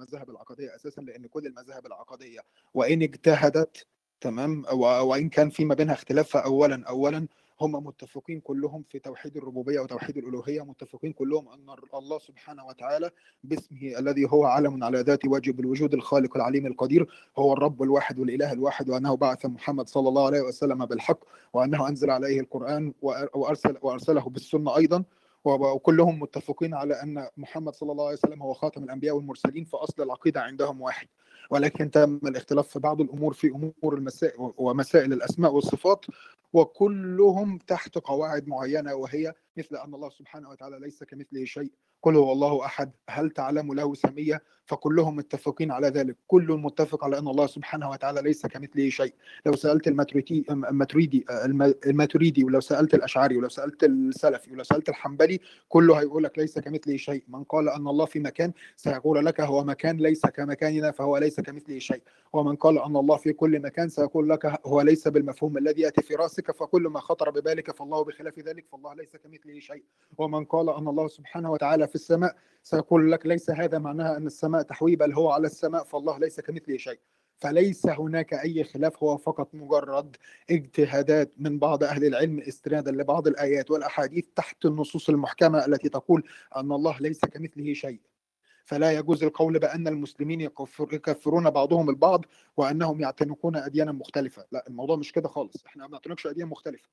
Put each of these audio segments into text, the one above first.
المذاهب العقدية أساسا لأن كل المذاهب العقدية وإن اجتهدت تمام؟ وإن كان في ما بينها اختلاف فاولا اولا هم متفقين كلهم في توحيد الربوبية وتوحيد الألوهية متفقين كلهم أن الله سبحانه وتعالى باسمه الذي هو علم على ذات واجب الوجود الخالق العليم القدير هو الرب الواحد والإله الواحد وأنه بعث محمد صلى الله عليه وسلم بالحق وأنه أنزل عليه القرآن وارسل وأرسله بالسنة أيضا. وكلهم متفقين على أن محمد صلى الله عليه وسلم هو خاتم الأنبياء والمرسلين فأصل العقيدة عندهم واحد. ولكن تم الاختلاف في بعض الأمور في أمور المسائل ومسائل الأسماء والصفات وكلهم تحت قواعد معينة وهي مثل أن الله سبحانه وتعالى ليس كمثله شيء. قل هو الله أحد. هل تعلم له سمية؟ فكلهم متفقين على ذلك. كل متفق على أن الله سبحانه وتعالى ليس كمثله شيء. لو سألت الماتريدي الماتريدي ولو سألت الأشعري ولو سألت السلفي ولو سألت الحنبلي كله هيقول لك ليس كمثله شيء. من قال أن الله في مكان سيقول لك هو مكان ليس كمكاننا فهو ليس كمثله شيء. ومن قال أن الله في كل مكان سيقول لك هو ليس بالمفهوم الذي يأتي في رأسك فكل ما خطر ببالك فالله بخلاف ذلك فالله ليس كمثله شيء. ومن قال أن الله سبحانه وتعالى في السماء سيقول لك ليس هذا معناها أن السماء تحوي بل هو على السماء فالله ليس كمثله شيء. فليس هناك أي خلاف هو فقط مجرد اجتهادات من بعض أهل العلم استنادا لبعض الآيات والأحاديث تحت النصوص المحكمة التي تقول أن الله ليس كمثله شيء. فلا يجوز القول بأن المسلمين يكفرون بعضهم البعض وأنهم يعتنقون أديانا مختلفة. لا الموضوع مش كده خالص. إحنا ما بنعتنقش أديان مختلفة.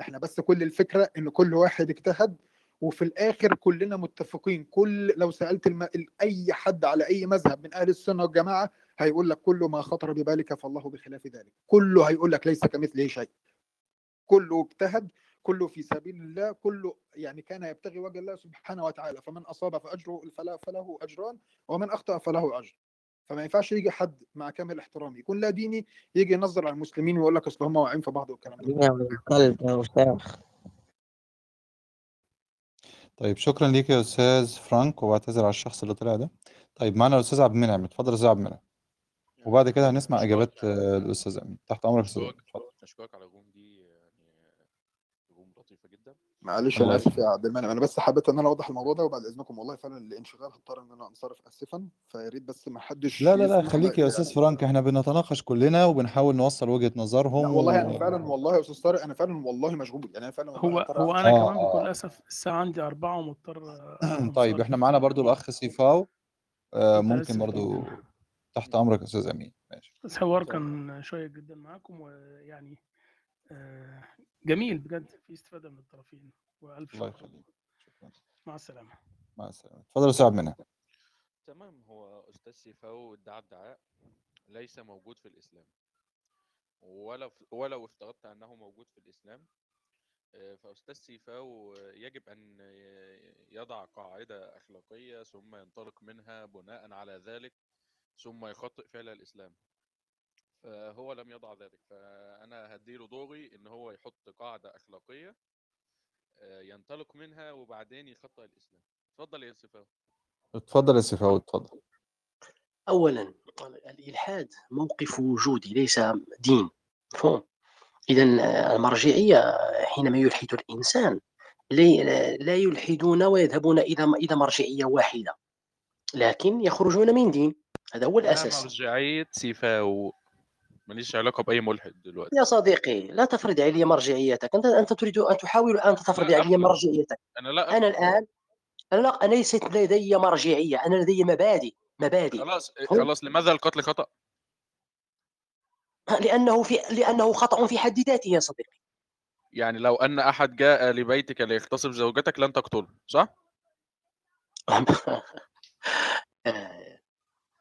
إحنا بس كل الفكرة إن كل واحد اجتهد وفي الآخر كلنا متفقين. كل لو سألت الم... أي حد على أي مذهب من أهل السنة والجماعة هيقول لك كل ما خطر ببالك فالله بخلاف ذلك. كله هيقول لك ليس كمثله شيء. كله اجتهد كله في سبيل الله كله يعني كان يبتغي وجه الله سبحانه وتعالى. فمن أصاب فأجره فله أجران ومن أخطأ فله أجر. فما ينفعش يجي حد مع كامل احترامي. يكون لا ديني يجي ينظر على المسلمين ويقول لك أصل هم واقعين في بعض والكلام ده. طيب شكرا ليك يا أستاذ فرانك وبعتذر على الشخص اللي طلع ده. طيب معنا الأستاذ عبد المنعم. اتفضل يا أستاذ عبد المنعم. وبعد كده هنسمع إجابات الأستاذ أمين. تحت أمرك أستاذ اتفضل. اشكرك على الهجوم دي يعني هجوم لطيفه جدا معلش أنا اسف يا عبد المنعم. أنا بس حبيت إن أنا أوضح الموضوع ده وبعد إذنكم والله فعلا الانشغال هضطر إن أنا أنصرف اسفا فيا ريت بس ما حدش لا لا لا خليك يا أستاذ فرانك إحنا بنتناقش كلنا وبنحاول نوصل وجهة نظرهم لا والله أنا فعلا والله يا أستاذ طارق أنا فعلا والله مشغول يعني أنا فعلا هو هو أنا آه كمان بكل اسف الساعة عندي أربعة ومضطر طيب إحنا معانا برضو الأخ سيفاو. آه ممكن برضو تحت أمرك يا أستاذ أمين. ماشي. الحوار كان شيق جدا معاكم ويعني آه جميل بجد في استفادة من الطرفين وألف الله شكر. يخليك. شكرا. مع السلامة. مع السلامة. اتفضل يا أستاذ عبد المنعم. تمام. هو أستاذ سيفاو ادعى ادعاء ليس موجود في الإسلام. ولو ولو افترضت أنه موجود في الإسلام فأستاذ سيفاو يجب أن يضع قاعدة أخلاقية ثم ينطلق منها بناء على ذلك ثم يخطئ فعل الإسلام. فهو لم يضع ذلك. فأنا هديله دوري إن هو يحط قاعدة أخلاقية ينطلق منها وبعدين يخطئ الإسلام. اتفضل يا سيفاو اتفضل يا سيفاو اتفضل. اولا الإلحاد موقف وجودي ليس دين. مفهوم اذا المرجعية حينما يلحد الإنسان لا يلحدون ويذهبون إلى إلى مرجعية واحدة لكن يخرجون من دين. هذا هو الأساس. مرجعية سيفاو ماليش علاقة بأي ملحد دلوقتي. يا صديقي لا تفرض علي مرجعيتك. أنت أنت تريد أن تحاول أن تفرض علي مرجعيتك. أنا لا أنا الآن أنا لا أنا ليست لدي مرجعية. أنا لدي مبادئ مبادئ. خلاص خلاص لماذا القتل خطأ؟ لأنه في لأنه خطأ في حد ذاته يا صديقي. يعني لو أن أحد جاء لبيتك ليغتصب زوجتك لن تقتله صح؟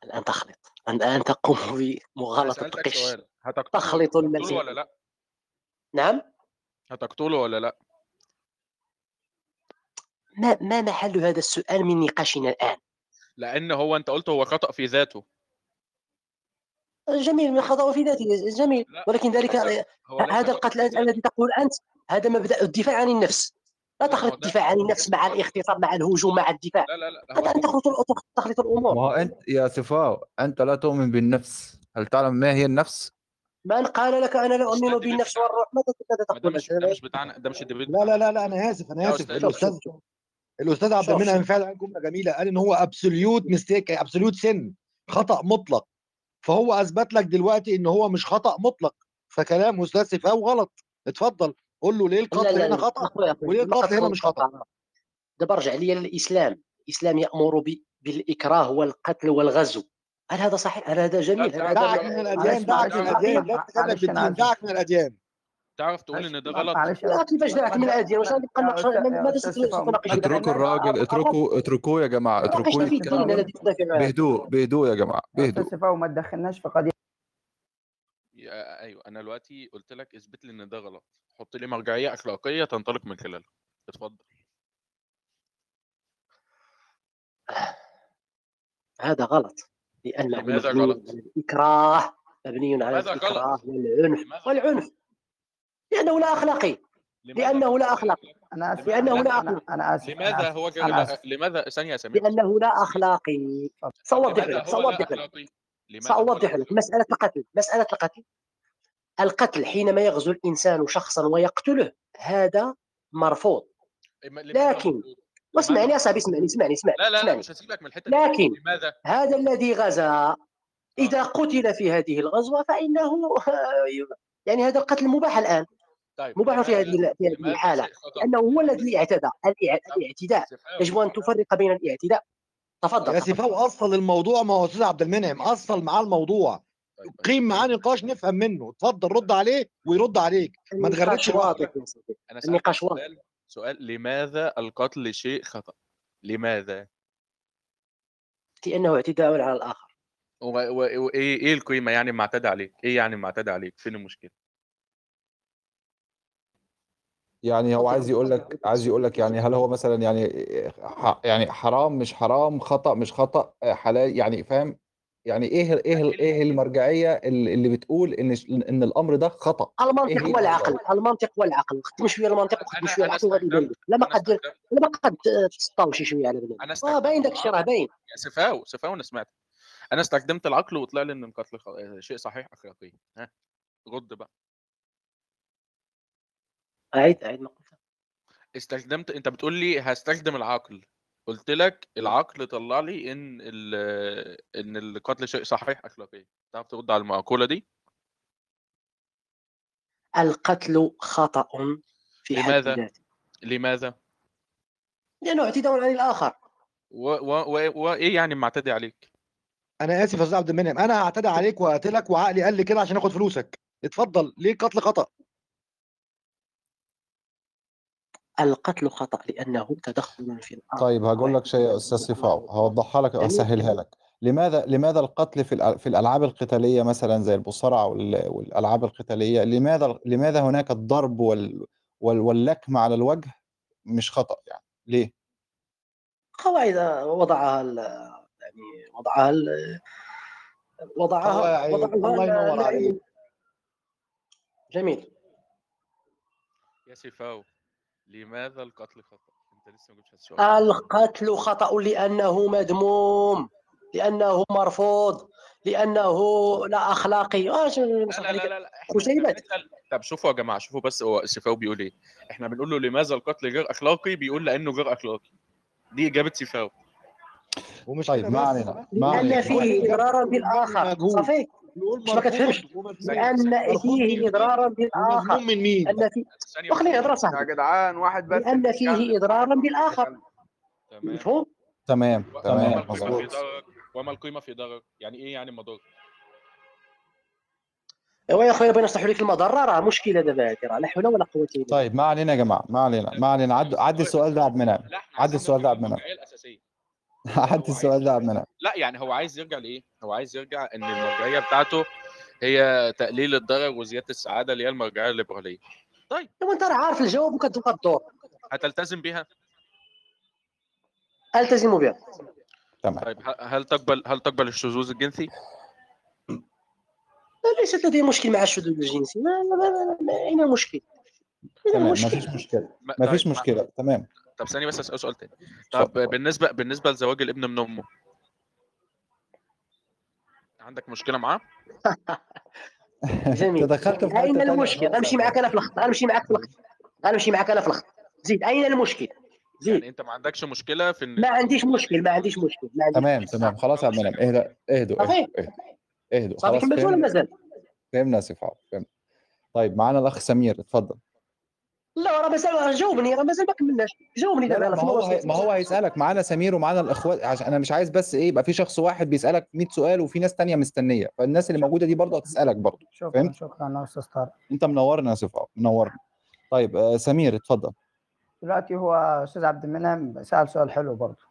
الآن تخلط. الان تقوم بمغالطه القش تخلط المسيح ولا لأ؟ نعم؟ هتقتله ولا لأ؟ ما ما محل هذا السؤال من نقاشنا الآن؟ لأن هو أنت قلت هو خطأ في ذاته. جميل من خطا في ذاته. جميل. ولكن ذلك هذا القتل الذي تقول أنت هذا مبدأ الدفاع عن النفس. لا تخلط الدفاع عن النفس مع الاغتصاب مع الهجوم مع الدفاع. لا لا لا هذا ان تخلط تخلط الأمور. انت يا سفاو أنت لا تؤمن بالنفس. هل تعلم ما هي النفس؟ من قال لك أنا لا أؤمن بالنفس والروح؟ ماذا ماذا ده تقول؟ مش ده مش بتاعنا ده مش ال debate لا لا لا لا أنا آسف أنا آسف. الاستاذ الأستاذ عبد المنعم فعلا قال جمله جميلة. قال إن هو absolute mistake absolute sin خطأ مطلق. فهو أثبت لك دلوقتي إن هو مش خطأ مطلق. فكلام أستاذ سيفاو غلط. اتفضل. قول له ليه لا القتل لا هنا خطأ؟ وليه القتل هنا مش خطأ. دابا ارجع لي للاسلام الإسلام يأمر ب- بالإكراه والقتل والغزو. هل هذا صحيح؟ هل هذا جميل؟ هل هذا دعك من لا الاديان دعك من الأديان. لا تتكلم بالدين دعك من الأديان. تعرف تقول إن ده غلط؟ كيفاش دعك من الأديان. واش غادي نبقى يا نناقش أستاذ يا ماذا أستاذ ستناقش سفاو به اتركوا الراجل اتركوا اتركوه يا جماعة اتركوه بهدوء بهدوء يا جماعة بهدوء. ما تدخلناش في قضيه أيوه أنا دلوقتي قلت لك اثبت لي إن ده غلط. حط لي مرجعية أخلاقية تنطلق من خلالها. اتفضل. هذا غلط لأنه لماذا مبني غلط؟ على الإكراه مبني على الإكراه؟ والعنف والعنف. لأنه لا أخلاقي. لأنه لا أخلاقي. أنا آسف لأنه لا لا أنا اخلاق أنا آسف لماذا هو لماذا ثانية يا سمير؟ لأنه لا أخلاقي. لماذا لك هو لا سأوضح لك مسألة القتل مسألة القتل. القتل حينما يغزو الإنسان شخصا ويقتله هذا مرفوض. لماذا لكن واسمعني يا؟ صاحبي اسمعني اسمعني اسمعني لا لا لا مش هسيبك من الحتة لكن لماذا؟ هذا الذي غزا آه. إذا قتل في هذه الغزوة فإنه يعني هذا القتل مباح الآن. طيب مباح في هذه في هذه خطأ لأنه هو الذي اعتدى الاعتداء. يجب أن تفرق بين الاعتداء. تفضل يا سفاو أصل الموضوع ما هو أستاذ عبد المنعم أصل معاه الموضوع. طيب طيب. قيم معاه نقاش نفهم منه. اتفضل رد عليه ويرد عليك. ما أنا سألتك النقاش سؤال سؤال لماذا القتل شيء خطأ؟ لماذا؟ لأنه اعتداء على الآخر. و- و- وايه إيه القيمة يعني معتدى عليك؟ إيه يعني معتدى عليك؟ فين المشكلة؟ يعني هو عايز يقول لك عايز يقول لك يعني هل هو مثلا يعني ح- يعني حرام مش حرام خطأ مش خطأ حلال يعني فاهم؟ يعني إيه إيه إيه إيه اللي المرجعية اللي اللي بتقول إن إن الأمر ده خطأ؟ إيه المنطق هي والعقل المنطق والعقل خدم شوية المنطق وخدم أنا شوية أنا العقل وغادي يبان استخدمت لك لا ما أنا قد استخدمت لا ما قد تسطاو شي شوية على بنادم أنا آه باين استخدمت داك الشيء راه العقل باين. يا سفاو سفاو أنا سمعت. أنا استخدمت العقل وطلع لي إن القتل خ- شيء صحيح اخلاقيا. ها رد بقى. أعيد أعيد ما استخدمت أنت بتقول لي هستخدم العقل. قلت لك العقل طلع لي إن ال- إن القتل شيء صحيح اخلاقيا. تعرف ترد على المقولة دي؟ القتل خطا في حد لماذا؟ ذاته. لماذا؟ لأنه اعتداء على الآخر. و- و- و- وايه يعني معتدي عليك؟ أنا آسف يا أستاذ عبد المنعم. أنا هعتدي عليك وهقتلك وعقلي قال لي كده عشان آخد فلوسك. اتفضل. ليه قتل خطأ؟ القتل خطأ لأنه تدخل في الامر طيب هقول لك شيء يا أستاذ صفاء. هوضحها لك جميل لك. لماذا لماذا القتل في في الألعاب القتالية مثلا زي المصارعه وال- والألعاب القتالية لماذا لماذا هناك الضرب وال وال- واللكم على الوجه مش خطأ يعني؟ ليه؟ قواعد وضعها ال- يعني وضعها ال- وضعها الله ينور عليك. جميل. يا سيفاو لماذا القتل خطأ؟ أنت لسه ما جبتش السؤال. القتل خطأ لأنه مذموم لأنه مرفوض لأنه لا أخلاقي. آه شو لا لا لا لا, لا. طب شوفوا يا جماعة شوفوا بس هو سيفاو بيقول إيه. إحنا بنقول له لماذا القتل غير أخلاقي؟ بيقول لأنه غير أخلاقي. دي إجابة سيفاو ومش طيب ما علينا ما علينا. فيه إضرارا بالآخر. مجهول. صافي ما كتفهمش مرفوض فيه بالآخر. ومذموم من مين؟ أن في ثانية وخليني بس أضرب يا جدعان واحد بس لأن اللي فيه يتكلم تمام. مفهوم؟ تمام تمام مظبوط. وما القيمة في ضرر يعني إيه يعني مضر؟ ايوا يا خويا بغينا نصلحوا لك المضرة. راه مشكلة دابا هذه راه لا حول ولا قوة إلا بالله. طيب ما علينا يا جماعة ما علينا ما علينا. عد عدي السؤال ده عبد المنعم عدي السؤال ده عبد المنعم عايز السؤال ده المنعم لا يعني هو عايز يرجع لايه هو عايز يرجع ان المرجعيه بتاعته هي تقليل الضرر وزياده السعاده اللي هي المرجعيه الليبراليه طيب ايوا انت عارف الجواب وكتبقى الدور هتلتزم بيها التزموا بها تمام طيب هل تقبل هل تقبل الشذوذ الجنسي لا، ليست لدي مشكل مع الشذوذ الجنسي ما ما- ما- ما- اين المشكل؟ ما؟ فيش مشكله ما- فيش طيب ما- مشكله تمام طب ثانية بس أسأل سؤال تاني. طب اتفضل. بالنسبة بالنسبة لزواج الابن من أمه. عندك مشكلة معاه؟ جميل دخلت في أين تانية المشكل؟ خالص يا امشي معك أنا في الخط أمشي معك في الخط أمشي معك أنا في الخط زيد أين المشكل؟ زيد. يعني أنت ما عندكش مشكلة في ما عنديش مشكل ما عنديش مشكل ما عنديش تمام تمام. خلاص يا عبد المنعم. اهدى اهدوا اهدوا اهدوا خلاص كملت ولا فهمنا مازال فهمنا سي فاو فهمنا طيب معانا الأخ سمير اتفضل. لا راه مازال جاوبني راه مازال ما كملناش. جاوبني دابا ما هو. ما هو هيسألك. معانا سمير ومعانا الأخوات. عشان أنا مش عايز بس إيه يبقى في شخص واحد بيسألك 100 سؤال وفي ناس تانية مستنية. فالناس اللي موجودة دي برضه هتسألك برضه. شكرا فهمت؟ شكرا يا أستاذ طارق. أنت منورنا يا سي فاو منورنا. طيب آه سمير اتفضل. دلوقتي هو أستاذ عبد المنعم سأل سؤال حلو برضه.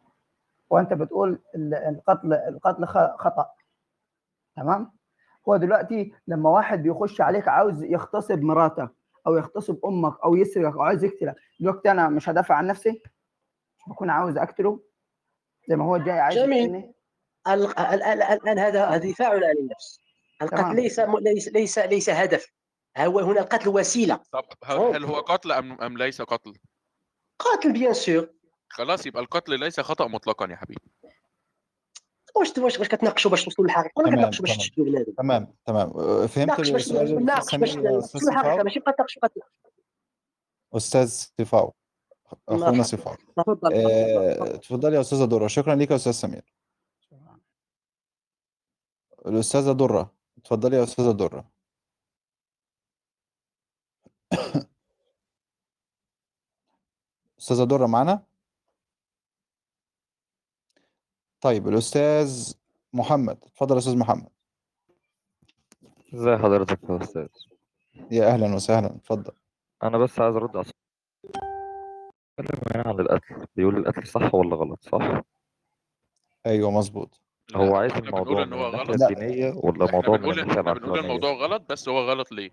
وأنت بتقول ال- القتل القتل خ- خطأ. تمام؟ هو دلوقتي لما واحد بيخش عليك عاوز يغتصب مراتك أو يغتصب أمك أو يسرقك أو عايز يقتلك. دلوقتي أنا مش هدافع عن نفسي مش بكون عاوز أقتله. زي ما هو جاي عايز جميل. يقتلني ال- ال- ال- الآن هذا دفاع عن النفس. القتل ليس ليس ليس ليس هدف. هو هنا القتل وسيلة. طب هل هل هو قتل ام أم ليس قتل؟ قاتل بيان سور. خلاص يبقى القتل ليس خطأ مطلقا يا حبيبي. واش واش واش كتناقشوا باش توصلوا للحقيقه ولا كتناقشوا باش تمام. تشدوا بنادم. تمام تمام. آه، فهمت السؤال ناقش باش توصلوا للحقيقه ماشي بقى تناقشوا أستاذ سيفاو أخونا مرحبا. سيفاو تفضل يا أستاذة درة. شكرا ليك يا أستاذ سمير. الأستاذة درة اتفضلي يا أستاذة درة. أستاذة درة معانا طيب الأستاذ محمد اتفضل يا أستاذ محمد. ازي حضرتك يا أستاذ؟ يا أهلا وسهلا اتفضل. أنا بس عايز أرد على. بيتكلم هنا عن القتل. بيقول القتل صح ولا غلط؟ صح. أيوه مظبوط. هو عايز الموضوع إن هو غلط. الدينية ولا موضوع من بنقول الناحية إحنا بنقول الموضوع غلط بس هو غلط ليه؟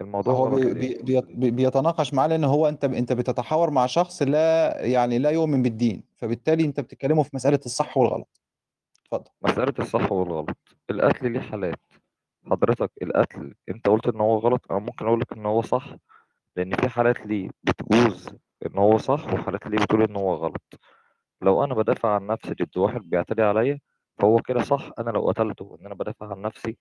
الموضوع هو بي بي بيتناقش معاه لأن هو انت أنت بتتحاور مع شخص لا يعني لا يؤمن بالدين. فبالتالي أنت بتتكلمه في مسألة الصح والغلط. اتفضل. مسألة الصح والغلط. القتل ليه حالات؟ حضرتك القتل أنت قلت إن هو غلط أنا ممكن أقول لك إن هو صح لأن في حالات ليه بتجوز إن هو صح وحالات ليه بتقول إن هو غلط. لو أنا بدافع عن نفسي ضد واحد بيعتدي عليا فهو كده صح أنا لو قتلته إن أنا بدافع عن نفسي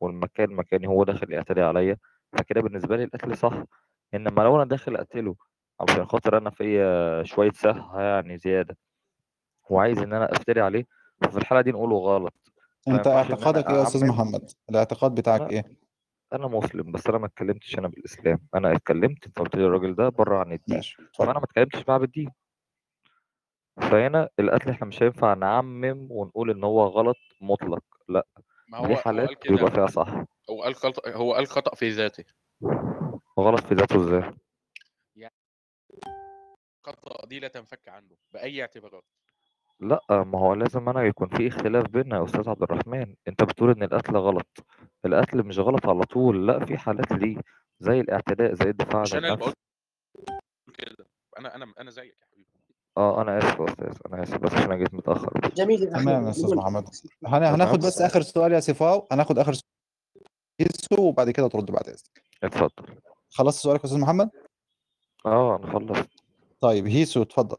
والمكان مكاني هو داخل يعتدي عليا فكده بالنسبة لي القتل صح. إنما لو أنا داخل أقتله عشان خاطر أنا فيا شوية صحه يعني زيادة. وعايز إن أنا أفتري عليه ففي الحالة دي نقوله غلط. أنت اعتقادك إيه يا أستاذ محمد؟ الاعتقاد بتاعك إيه؟ أنا مسلم بس أنا ما اتكلمتش أنا بالإسلام. أنا اتكلمت أنت قلت لي الراجل ده بره عن الدين. ماشي فأنا ما اتكلمتش معاه بالدين. فهنا القتل إحنا مش هينفع نعمم ونقول إن هو غلط مطلق لأ. ما هو دي هو حالات بيبقى فيها صح. هو قال خطأ هو قال خطأ في ذاته. غلط في ذاته إزاي؟ خطأ دي لا تنفك عنه بأي اعتبارات؟ لا ما هو لازم أنا يكون في اختلاف بيننا يا أستاذ عبد الرحمن. أنت بتقول إن القتل غلط. القتل مش غلط على طول. لا في حالات ليه. زي الاعتداء زي الدفاع مش عن أنا اللي النفس. بقول كده. أنا أنا أنا زيك يا حبيبي. آه أنا آسف يا أستاذ. أنا آسف بس عشان أنا جيت متأخر. بس جميل تمام يا أستاذ محمد. هن- هناخد بس آخر سؤال يا سيفاو. هناخد آخر سؤال يسو وبعد كده ترد بعد إذنك. اتفضل. خلصت سؤالك يا أستاذ محمد؟ آه أنا خلصت. طيب هيسو اتفضل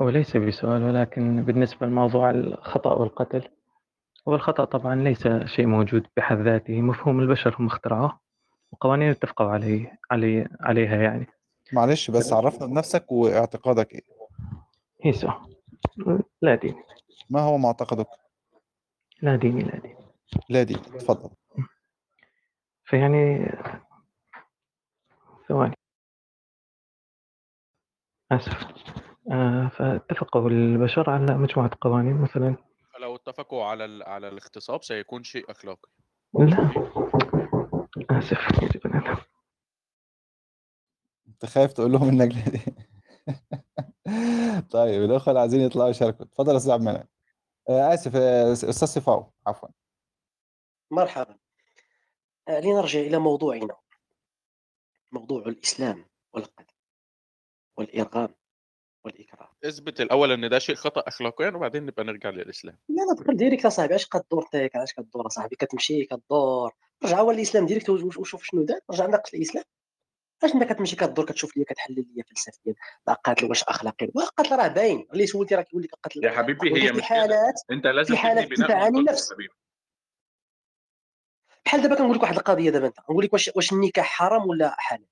هو ليس بسؤال ولكن بالنسبة لموضوع الخطأ والقتل هو الخطأ طبعا ليس شيء موجود بحد ذاته مفهوم البشر هم اخترعوه وقوانين اتفقوا عليه علي عليها يعني. معلش بس عرفنا بنفسك واعتقادك إيه؟ هيسو. لا ديني. ما هو معتقدك؟ لا ديني لا ديني. لا دين اتفضل فيعني ثواني. آسف آه فاتفقوا البشر على مجموعة قوانين مثلا. فلو اتفقوا على ال... على الاغتصاب سيكون شيء أخلاقي. لا. آسف. يجب أن أذهب أنت خايف تقول لهم انك لا دين طيب الأخوة اللي عايزين يطلعوا يشاركوا. اتفضل يا أستاذ عبد المنعم. آه، آسف آه، أستاذ سيفاو عفوا. مرحبا. آه، لنرجع إلى موضوعنا. موضوع الإسلام. والإرغام والإكراه اثبت الأول إن ده شيء خطأ اخلاقيا وبعدين نبقى نرجع للإسلام. لا لا دخل direct اصاحبي اش كدور تاك اش كدور اصاحبي كتمشي كدور رجع هو الإسلام direct وش- وشوف شنو دار رجع ناقش الإسلام. اش انت كتمشي كدور كتشوف ليا كتحلل ليا فلسفيا لا قاتل واش اخلاقي والقتل راه باين. اللي سولتي راه كيقول لك القتل يا حبيبي هي في حالات أنت لازم في حالات النفس. حبيبي. بحال دابا كنقول لك واحد القضية دابا أنت. نقول لك واش واش النكاح حرام ولا حلال؟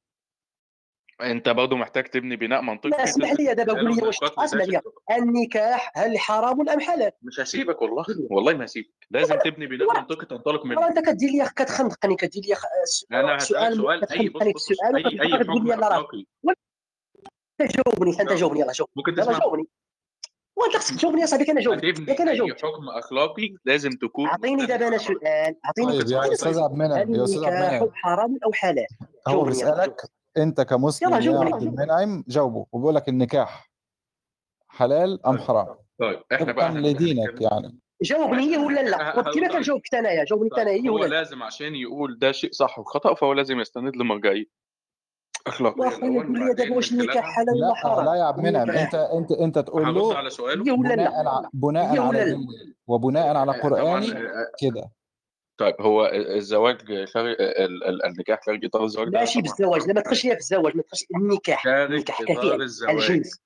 انت برضه محتاج تبني بناء منطقي. لا اسمح لي دابا قول لي اسمح لي. النكاح هل حرام أم حلال؟ مش هسيبك والله. والله ما هسيبك. لازم تبني بناء منطقي تنطلق منه أنت كدير لي كتخنقني كدير لي أنا سؤال سؤال. أي بص بص أي أي حكم أخلاقي. أنت جاوبني أنت جاوبني يلا جاوب. ممكن تسمع جاوبني. وأنت خصك تجاوبني يا صاحبي أنا جاوبت هتبني ياك أنا أي جاوبت حكم أخلاقي لازم تكون أعطيني دابا أنا سؤال أعطيني طيب يا أستاذ عبد المنعم أستاذ عبد النكاح المنعم حرام أو حلال؟ هو جاوبني. بيسالك أنت كمسلم يلا يا جاوبني. عبد المنعم جاوبه وبيقول لك النكاح حلال أم حرام طيب إحنا بقى لدينك يعني جاوبني هي ولا لا؟ طب كيف كنجاوبك انايا؟ جاوبني انت طيب انايا هو ولا لا؟ لازم عشان يقول ده شيء صح وخطأ فهو لازم يستند لمرجعية أخلاقية واخويا دابا وبعدين واش خلالها حلال ولا لا حرام؟ لا يا عبد المنعم أنت أنت أنت تقول له على سؤاله هي ولا بناء لا؟ ع- بناء هي على وبناء على قرآني آه، كده طيب هو الزواج خارج ال- ال- النكاح خارج إطار الزواج؟ ده ماشي بالزواج لا ما تدخلش ليا في الزواج ما تدخلش النكاح النكاح الزواج. الجنس.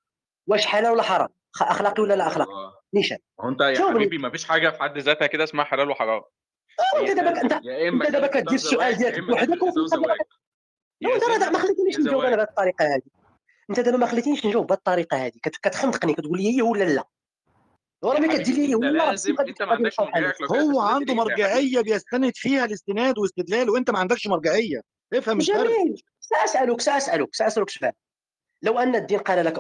واش حلال ولا حرام؟ خ- أخلاقي ولا لا أخلاقي؟ آه. نيشان. هو أنت يا. حبيبي ما فيش حاجة في حد ذاتها كده اسمها حلال وحرام. آه، أنت دابا أنت أنت دابا كدير السؤال ديالك بوحدك انت راه ما خليتنيش نجاوب أنا بهذه الطريقة هذه؟ أنت دابا ما خليتنيش نجاوب بهذه الطريقة هذه. كت- كتخنقني كتقول لي هي ولا لا؟ ورا يا ملي كدير لي هي حبيبي أنت ولا راه لازم أنت ما عندكش أخلاقية هو عنده حبيبي مرجعية بيستند فيها الاستناد واستدلال وأنت ما عندكش مرجعية. افهم الفرق. جميل سأسألك سأسألك سأسألك سؤال. لو أن الدين قال لك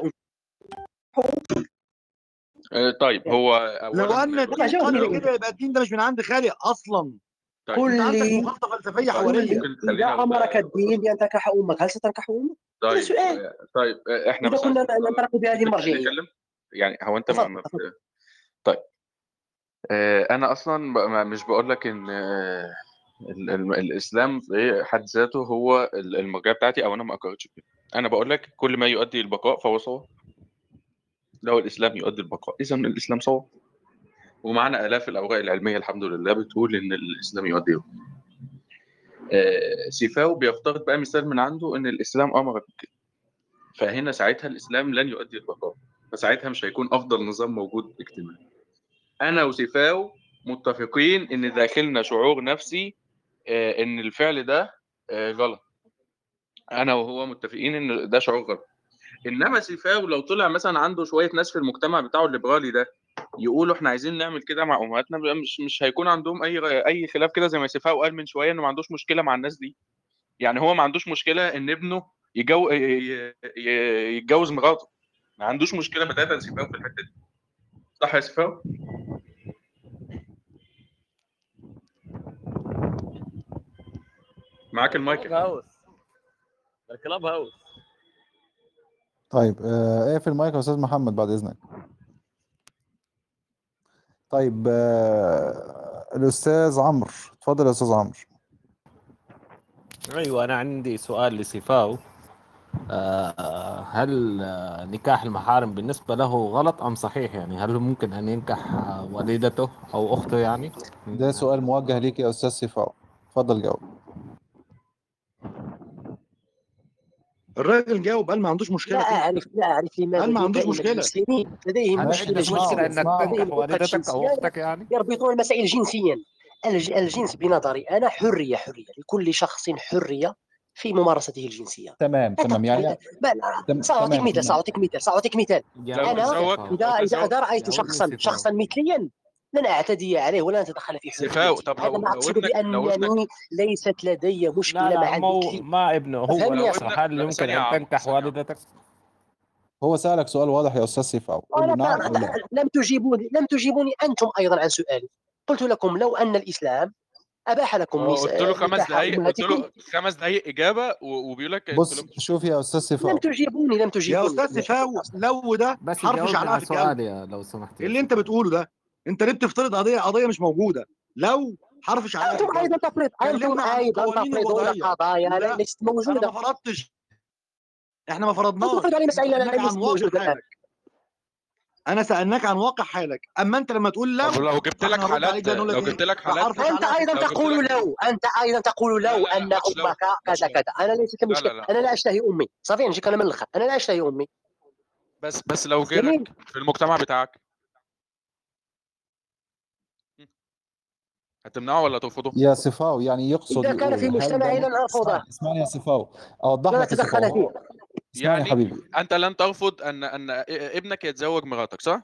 آه، طيب هو لو أن الدين قال ليه. كده يبقى الدين ده مش من عند خالق أصلا. طيب. أنت عندك فلسفية تخليني إذا أمرك الدين بأن تنكح أمك هل ستنكح أمك؟ طيب سؤال. آه، طيب آه، إحنا إذا بس كنا ننطلق بهذه المرجعية. يعني هو أنت ما طيب. آه، ب- ما- مش بقول لك إن آه، ال- ال- الإسلام في حد ذاته هو ال- المرجعيه بتاعتي أو أنا ما اقررتش كده أنا بقول لك كل ما يؤدي البقاء فهو صواب. لو الإسلام يؤدي البقاء اذا الإسلام صواب. ومعنا آلاف الأوراق العلمية الحمد لله بتقول إن الإسلام يؤدي. آه، سيفاو بيفترض بقى مثال من عنده إن الإسلام أمر بكده فهنا ساعتها الإسلام لن يؤدي البقاء. فساعتها مش هيكون أفضل نظام موجود اجتماعي. أنا وسيفاو متفقين إن داخلنا شعور نفسي آه، إن الفعل ده آه، غلط. أنا وهو متفقين إن ده شعور غلط. إنما سيفاو لو طلع مثلا عنده شوية ناس في المجتمع بتاعه الليبرالي ده يقولوا إحنا عايزين نعمل كده مع أمهاتنا مش مش هيكون عندهم أي أي خلاف كده زي ما سيفاو قال من شوية إنه ما عندوش مشكلة مع الناس دي. يعني هو ما عندوش مشكلة إن ابنه يجو... يتجوز مراته. ما عندوش مشكلة بتاتا سيفاو في الحتة دي. صح يا سيفاو؟ معاك المايك؟ كلاب هاوس الكلاب هاوس طيب آه، اقفل المايك يا أستاذ محمد بعد إذنك. طيب آه، الأستاذ عمرو. اتفضل يا أستاذ عمرو. أيوه أنا عندي سؤال لسيفاو هل آه، نكاح المحارم بالنسبة له غلط أم صحيح يعني هل ممكن أن ينكح آه، والدته أو أخته يعني ده سؤال موجه ليك يا أستاذ سيفاو اتفضل جاوب الراجل جاوب قال ما عندوش لا مشكله فيه اعرف لا اعرف لماذا قال ما عندوش مشكله المسلمين لديهم مشكله أنك اسمعوا تنكح والدتك أو جنسيه أختك يعني يربطون المسائل جنسيا الج- الجنس بنظري أنا حريه حريه لكل شخص حريه في ممارسته الجنسية. تمام تمام يعني تمام مثال تمام. سأعطيك مثال سأعطيك مثال تزوج إذا رأيت يا ولد شخصا شخصا مثليا لن أعتدي عليه ولا أتدخل في حريته طب هذا لو ما ابنك بأنني ليست لدي لا لا مع مو ما ابنه هو لو هل يمكن عمرو تنكح والدتك؟ هو سألك سؤال واضح يا أستاذ سيفاو نعم ما أو لا؟ لم تجيبوني لم تجيبوني أنتم أيضا عن سؤالي. قلت لكم لو أن الإسلام أباح لكم نس- قلت له خمس دقايق قلت له خمس دقايق إجابة وبيقول لك بص لم شوف يا أستاذ لم سيفاو تجيبوني لم يا تجيبوني. أستاذ سيفاو لو ده بس حرف على في الجو سؤالي لو سمحت إيه يا اللي أنت بتقوله ده أنت ليه بتفترض قضيه قضية مش موجودة؟ لو حرف أنتم الجو أيضا تفرض أيضا القوانين تفرضون قضايا لا ليست أنا موجودة. ما فرضتش. إحنا ما فرضناش. تفرض علي إحنا مسائل ليست حالك. أنا سألناك عن واقع حالك. أما أنت لما تقول طب لو لو جبت لك حالات لو لك جبت لك حالات لو جبت تقول لو. أنت أيضا تقول لا لو لا لا أمك مش كذا كذا. أنا ليس لا كمشكلة لا لا. أنا لا أشتهي أمي. صافي نجي كلام من الآخر أنا لا أشتهي أمي. بس بس لو غيرك في المجتمع بتاعك. هتمنعه ولا ترفضه؟ يا سيفاو يعني يقصد إذا كان في ممكن لن أرفضه. اسمعني يا سيفاو أوضح لا لك سيفاو فيه. اسمعني يعني حبيبي. أنت لن ترفض ان أن ابنك يتزوج مراتك صح؟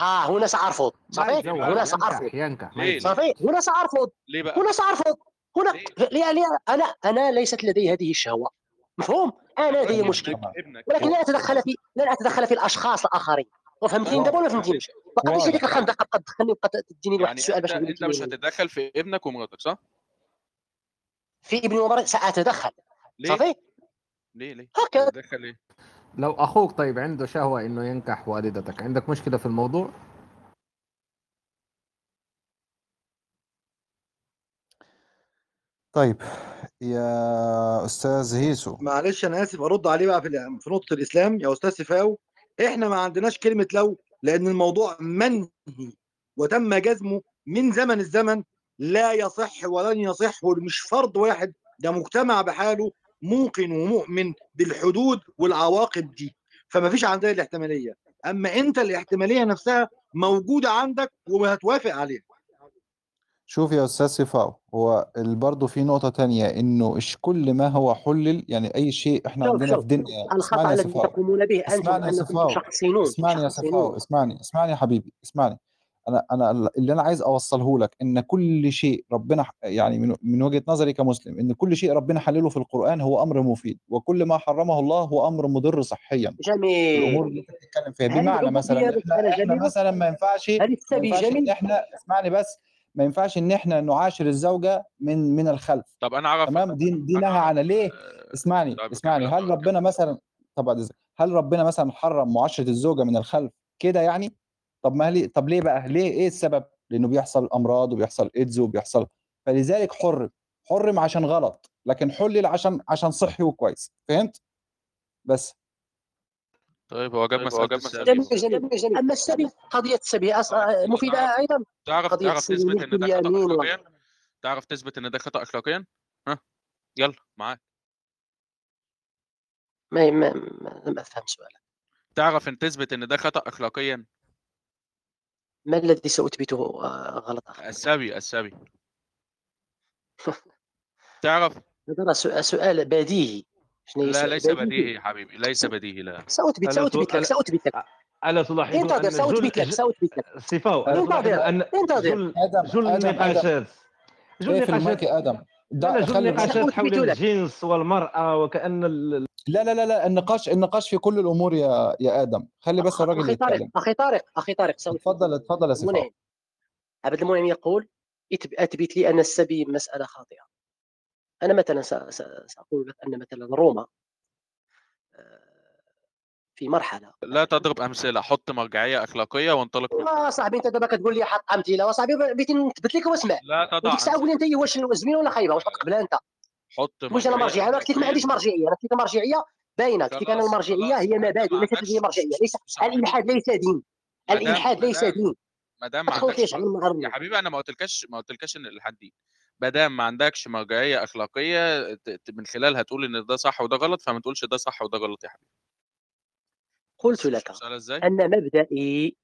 آه هنا سأرفض. ما صحيح هنا سأرفض. ينكح ما صحيح؟ هنا سأرفض. ليه بقى؟ هنا سأرفض. هنا ليه؟ ليه أنا أنا ليست لدي هذه الشهوة. مفهوم؟ أنا لدي ابنك مشكل ابنك ولكن لا أتدخل في لن أتدخل في الأشخاص الآخرين. وفهمتني واضح. دابا ولا فهمتنيش؟ بقى واضح. ديك الخمسة قد تدخلني وقد تديني واحد يعني السؤال باش أنت مش هتتدخل في ابنك ومراتك صح؟ في ابني ومرأة سأتدخل. ليه؟ صحيح؟ ليه ليه؟ هكذا هتتدخل ليه؟ لو أخوك طيب عنده شهوة إنه ينكح والدتك عندك مشكلة في الموضوع؟ طيب يا أستاذ هيسو. معلش أنا آسف أرد عليه بقى في ال- في نقطة الإسلام. يا أستاذ سفاو إحنا ما عندناش كلمة لو لأن الموضوع منهي وتم جزمه من زمن الزمن. لا يصح ولن يصح مش فرد واحد ده مجتمع بحاله موقن ومؤمن بالحدود والعواقب دي. فما فيش عندنا الاحتمالية. أما أنت الاحتمالية نفسها موجودة عندك وهتوافق عليها. شوف يا أستاذ صفاو هو برضه في نقطة تانية إنه كل ما هو حلل يعني أي شيء إحنا شوف عندنا شوف في دنيا الخطأ اسمعني يا الذي تقومون به صفاو تشخصنون اسمعني يا صفاو تشخصنون اسمعني اسمعني يا حبيبي اسمعني. أنا أنا اللي أنا عايز أوصله لك إن كل شيء ربنا يعني من من وجهة نظري كمسلم إن كل شيء ربنا حلله في القرآن هو أمر مفيد وكل ما حرمه الله هو أمر مضر صحيا. جميل. الأمور اللي بتتكلم فيها بمعنى العبودية مثلا إحنا إحنا مثلا ما ينفعش ما ينفعش جميل إحنا اسمعني بس ما ينفعش إن إحنا نعاشر الزوجة من من الخلف. طب أنا أعرف تمام؟ دي دي نهى عن ليه؟ آه، اسمعني طيب اسمعني. هل ربنا مثلا طبعا إذا- هل ربنا مثلا حرم معاشرة الزوجة من الخلف كده يعني؟ طب ما ليه طب ليه بقى؟ ليه؟ إيه السبب؟ لأنه بيحصل أمراض وبيحصل إيدز وبيحصل فلذلك حرم. حرم عشان غلط لكن حلل عشان عشان صحي وكويس. فهمت؟ بس. طيب هو جاب طيب مسألة جاب السبي جميل جميل جميل أما السبي قضية السبي أص- طيب مفيدة تعرف أيضا؟ تعرف تعرف تثبت إن ده خطأ. اخلاقيا؟ تعرف تثبت إن ده خطأ اخلاقيا؟ ها؟ يلا معاك. ما ما ما- لم أفهم سؤالك. تعرف إن تثبت إن ده خطأ اخلاقيا؟ ما الذي سأثبته آه، غلط السبي السبي. تعرف؟ هذا سؤال بديهي. لا ليس بديهي؟ حبيبي ليس بديهي لا. سأثبت سأثبت لك سأثبت لك. ألا تلاحظون انتظر أن سأثبت لك جل سأثبت لك. صفاء ألا انتظر. انتظر آدم النقاشات المايك النقاشات يا آدم؟ خلي النقاشات حول الجنس والمرأة وكأن ال... لا لا لا لا النقاش النقاش في كل الأمور يا يا آدم. خلي بس الراجل أخي طارق يتكلم. أخي طارق أخي طارق لك اتفضل يا المنعم عبد المنعم يقول أثبت لي أن السبي مسألة خاطئة. أنا مثلا س- س- سأقول لك أن مثلا روما آه، في مرحلة. لا تضرب أمثلة حط مرجعية أخلاقية وانطلق خلالها صاحبي أنت دابا كتقول لي حط أمثلة وصاحبي بغيت نثبت لك واسمع لا تضع الساعة قول لي انت واش زوينه ولا خايبة؟ واش غتقبلها أنت؟ حط واش أنا مرجعية أنا قلت لك ما عنديش مرجعية أنا قلت لك مرجعية باينة. قلت لك أنا المرجعية هي مبادئ ليست هي مرجعية. ليس الإلحاد ليس دين. الإلحاد ليس دين. ما دام ما عندكش. يا حبيبي أنا ما قلتلكش ما قلتلكش إن الإلحاد دين. ما دام ما عندكش مرجعية أخلاقية من خلالها تقول إن ده صح وده غلط فما تقولش ده صح وده غلط يا حبيبي. قلت لك أن مبدئي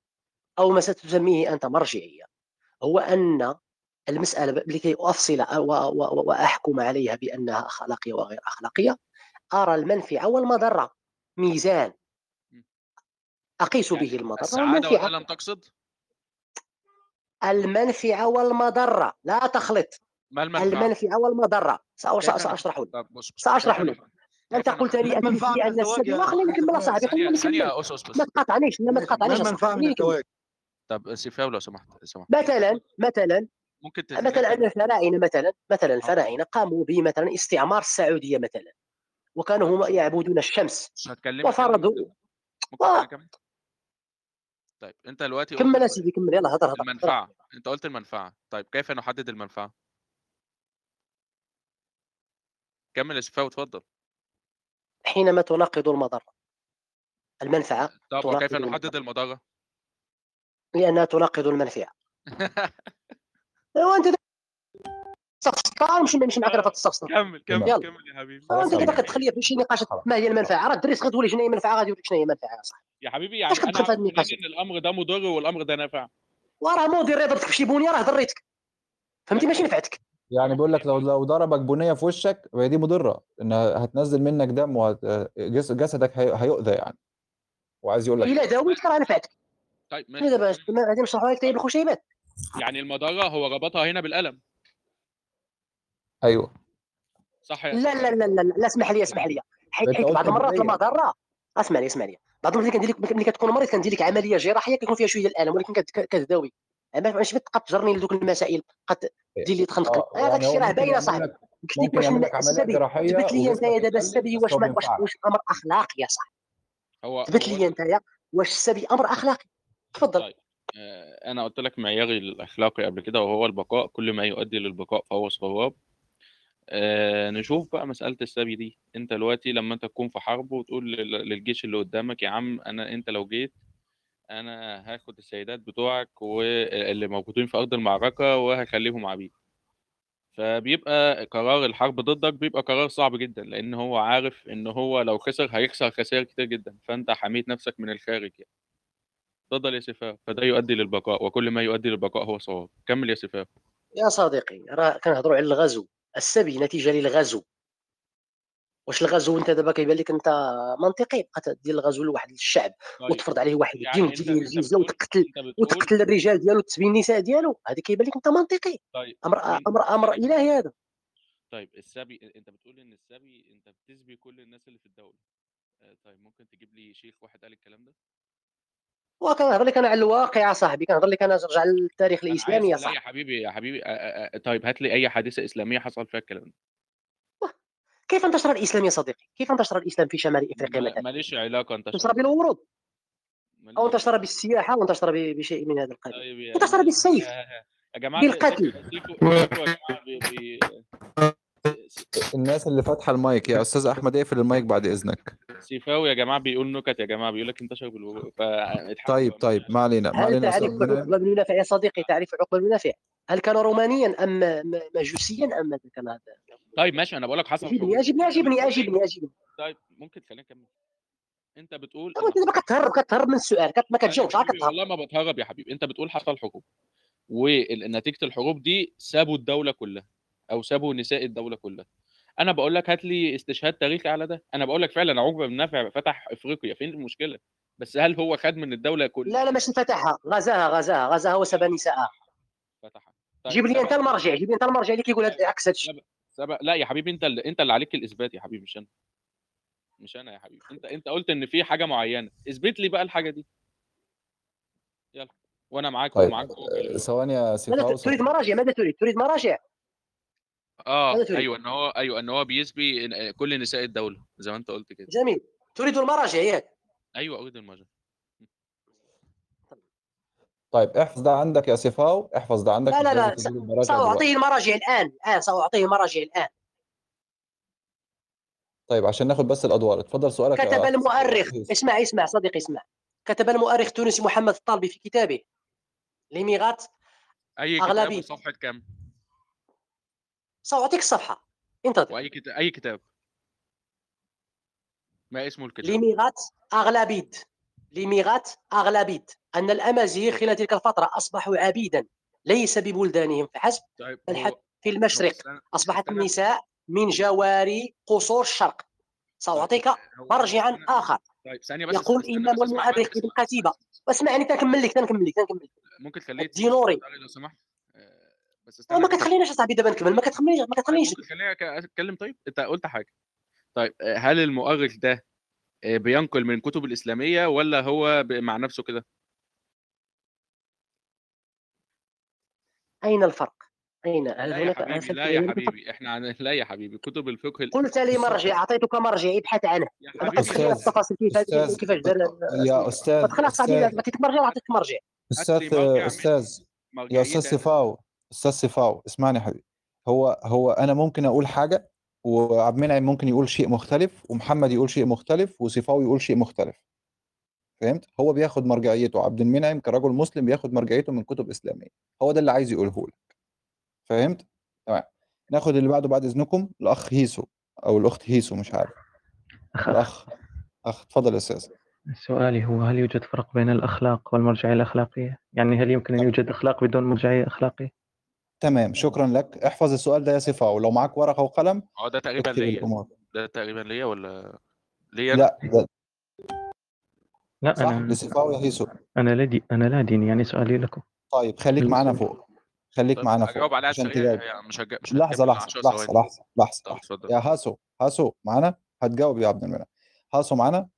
أو ما ستسميه أنت مرجعية هو أن المسألة لكي أفصل و- و- و- وأحكم عليها بأنها أخلاقية وغير أخلاقية أرى المنفعة والمضرة ميزان. أقيس يعني به المضرة السعادة والمنفعة. والألم تقصد؟ المنفعة والمضرة. لا تخلط. ما المنفعة؟ المنفعة والمضرة. سأ- كيف ساشرح لك. كيف لك. أنت قلت. لي ان يا خليني نكمل صاحبي خليني نكمل. ما تقاطعنيش ما تقاطعنيش. من الزواج. طب سيفاو لو سمحت لو سمحت. مثلا مثلا ممكن ت- مثلا أن الفراعنه مثلا مثلا آه. الفراعنه قاموا بمثلا استعمار السعودية مثلا وكانوا هم يعبدون الشمس وفرضوا. ممكن آه. طيب أنت دلوقتي قلت كمل سيدي كمل. يلا هضر هضر هضر المنفعة. أنت قلت المنفعة. طيب كيف نحدد المنفعة؟ كمل يا سيفاو اتفضل. حينما تناقض المضرة. المنفعة طب وكيف نحدد المضره لأنها تناقض المنفعة. وأنت تستفسر مش مش معك راه تستفسر كمل كمل يلا. كمل يا حبيبي. وانت خلاص دابا حبيبي كتخلي في شي نقاش ما هي المنفعة. راه الدرس غتولي شنو هي المنفعة غادي يقول لك شنو هي المنفعة يا صاحبي. يا حبيبي اش يعني أنا كتدخل في هذا النقاش؟ إن الأمر ده مضر والأمر ده نافع. وراه مودي ضربتك في شي بونية راه ضريتك فهمتي؟ ماشي نفعتك. يعني بيقول لك لو لو ضربك بنية في وشك فهي دي مضرة انها هتنزل منك دم وجسدك هيؤذى يعني. وعايز يقول لك إلى داوي ترى نفعتك طيب أنا ماشي دابا غادي نشرحوا لك طيب الخشيبات يعني المضرة هو ربطها هنا بالقلم. أيوه. صح لا؟ لا لا لا لا اسمح لي اسمح لي. حيت قلت بعض المرات. المضره اسمع لي اسمع لي. بعض المرات كندير لك ملي كتكون مريض كندير لك عملية جراحية كيكون فيها شوية الالم ولكن كت- كتداوي ماشي تبقى تجرني لذوك المسائل قد دير لي تخنقني آه هذاك الشيء راه باين صاحبي. قلت لك واش من السبي لي انت دابا السبي واش واش واش أمر أخلاقي يا صاحبي؟ هو ثبت هو لي انت يا واش السبي أمر أخلاقي. تفضل. طيب. آه، أنا قلت لك معياري الأخلاقي قبل كده وهو البقاء. كل ما يؤدي للبقاء فهو صواب. آه نشوف بقى مسألة السبي دي. أنت دلوقتي لما انت تكون في حرب وتقول لل- للجيش اللي قدامك يا عم أنا أنت لو جيت أنا هاخد السيدات بتوعك واللي موجودين في أرض المعركة وهخليهم عبيد. فبيبقى قرار الحرب ضدك بيبقى قرار صعب جدا لأن هو عارف إن هو لو خسر هيخسر خسائر كتير جدا فأنت حميت نفسك من الخارج يعني. اتفضل يا سيفاو فده يؤدي للبقاء وكل ما يؤدي للبقاء هو صواب. كمل يا سيفاو. يا صديقي راه كنهضروا على الغزو السبي نتيجة للغزو. واش الغزو انت دابا كيبان لك انت منطقي بقى دير الغزو لواحد الشعب طيب. وتفرض عليه واحد الدين يعني انت الجزيه بتقول وتقتل وتقتل الرجال ديالو وتسبي النساء ديالو هذا كيبان لك انت منطقي. طيب أمر مين أمر أمر طيب إلهي هذا. طيب السبي أنت بتقول إن السبي أنت بتسبي كل الناس اللي في الدولة. آه، طيب ممكن تجيب لي شيخ واحد قال الكلام ده؟ وكنهضر لك أنا على الواقع يا صاحبي كنهضر لك أنا نرجع للتاريخ الإسلامي يا لا يا صاحبي. حبيبي يا حبيبي آه، آه، طيب هات لي أي حادثة إسلامية حصل فيها الكلام ده. كيف انتشر الإسلام يا صديقي؟ كيف انتشر الإسلام في شمال إفريقيا ما- مثلا؟ ماليش علاقة انتشر انتشر بالورود؟ أو انتشر بالسياحة وانتشر ب- بشيء من هذا القبيل؟ طيب انتشر بالسيف. يا سيفو بالقتل. الناس اللي فاتحة المايك يا أستاذ أحمد اقفل المايك بعد إذنك. سيفاوي يا جماعة بيقول نكت يا جماعة بيقول لك انتشر فاضحكوا طيب طيب ما علينا ما علينا تعرف عقبة بن نافع يا صديقي؟ تعرف عقبة بن نافع هل كان رومانيا ام م- مجوسيا أم ماذا كان هذا؟ طيب ماشي أنا بقول لك حصل بتقول لي اجيبني اجيبني طيب ممكن خلينا نكمل أنت بتقول طب ان أنت دابا حصل كتهرب كتهرب من السؤال. ما كتجاوبش كتهرب والله ما بتهرب يا حبيبي. أنت بتقول حصل حروب ونتيجة الحروب دي سابوا الدولة كلها أو سابوا نساء الدولة كلها. أنا بقول لك هات لي استشهاد تاريخي على ده. أنا بقول لك فعلا عقبة بن نافع فتح إفريقيا. فين المشكلة؟ بس هل هو خد من الدولة كلها؟ لا لا ماشي فتحها غزاها غزاها غزاها وسبى نساءها. فتحها. طيب جيب لي أنت المرجع جيب لي أنت المرجع اللي كيقول عكس هذا الشيء سبق. لا يا حبيبي أنت اللي أنت اللي عليك الإثبات يا حبيبي مش أنا. مش أنا يا حبيبي. أنت أنت قلت إن في حاجة معينة. إثبت لي بقى الحاجة دي. يلا. وأنا معاك طيب ومعاك آه، ثواني يا ت- تريد مراجع ماذا تريد؟ تريد مراجع آه أيوه إن هو أيوه إن هو بيسبي كل نساء الدولة زي ما أنت قلت كده. جميل. تريد المراجع ياك أيوه أريد المجال طيب احفظ ده عندك يا سيفاو احفظ ده عندك لا لا لا سأعطيه المراجع الآن الآن سأعطيه المراجع الآن. طيب عشان ناخد بس الأدوار. اتفضل سؤالك كتب المؤرخ. اسمع اسمع صديقي اسمع. كتب المؤرخ التونسي محمد الطالبي في كتابه لميغات أي كتاب أغلبية وصفحة كام سأعطيك الصفحة. انتظر وأي كتاب أي كتاب؟ ما اسمه الكتاب؟ لميغات أغلبيد لميغات أغلبيد أن الأمازيغ خلال تلك الفترة أصبحوا عبيدا ليس ببلدانهم فحسب طيب بل حتى في المشرق أصبحت النساء من جواري قصور الشرق. طيب سأعطيك هو مرجعا آخر. طيب ثانية بس يقول استنى إمام بس أسمع المؤرخ بس ابن قتيبة واسمعني تنكمل لك تنكمل لك تنكمل لك. ممكن تخليه يتصل الدينوري لو سمحت؟ آه، بس ما استنى كده كتخليناش اصاحبي دابا نكمل ما كتخلينيش ما طيب كتخلينيش أك- أتكلم؟ طيب أنت قلت حاجة. طيب آه، هل المؤرخ ده آه، بينقل من الكتب الإسلامية ولا هو مع نفسه كده؟ أين الفرق؟ أين؟ هل لا يا هناك حبيبي لا يا؟ حبيبي إحنا عن... لا يا حبيبي كتب الفقه ال- قلت لي مرجع أعطيتك مرجع ابحث عنه. يا ما أستاذ التفاصيل كيف كيفاش دار يا ما تخليش صاحبي أستاذ. عطيتك مرجع عطيتك مرجع. من أستاذ يا أنا سيفاو أستاذ سيفاو اسمعني يا حبيبي. هو هو أنا ممكن أقول حاجة وعبد المنعم ممكن يقول شيء مختلف ومحمد يقول شيء مختلف وسيفاو يقول شيء مختلف. فهمت؟ هو بياخد مرجعيته. عبد المنعم كرجل مسلم بياخد مرجعيته من كتب إسلامية. هو ده اللي عايز يقوله لك. فهمت؟ تمام. ناخد اللي بعده بعد إذنكم الأخ هيسو أو الأخت هيسو مش عارف. أخ. أخ الأخ. أخ اتفضل يا أستاذ. سؤالي هو هل يوجد فرق بين الأخلاق والمرجعية الأخلاقية؟ يعني هل يمكن أن يوجد أخلاق بدون مرجعية أخلاقية؟ تمام. شكرا لك. احفظ السؤال ده يا صفاء ولو معاك ورقة وقلم آه ده تقريبا ليا. الأمور ده تقريبا ليا ولا ليا لا ده لا صح؟ أنا لصفاء ويهيسو أنا لا دي أنا لا دين يعني سؤالي لكم. طيب خليك معانا فوق. خليك طب معانا اجاوب فوق عليها عشان تجاوب. هي مش هج... مش لحظة هتكمل لحظة 10 لحظة ثواني لحظة لحظة. طب لحظة اتفضل. يا هاسو هاسو معانا؟ هتجاوب يا عبد المنعم. هاسو معانا؟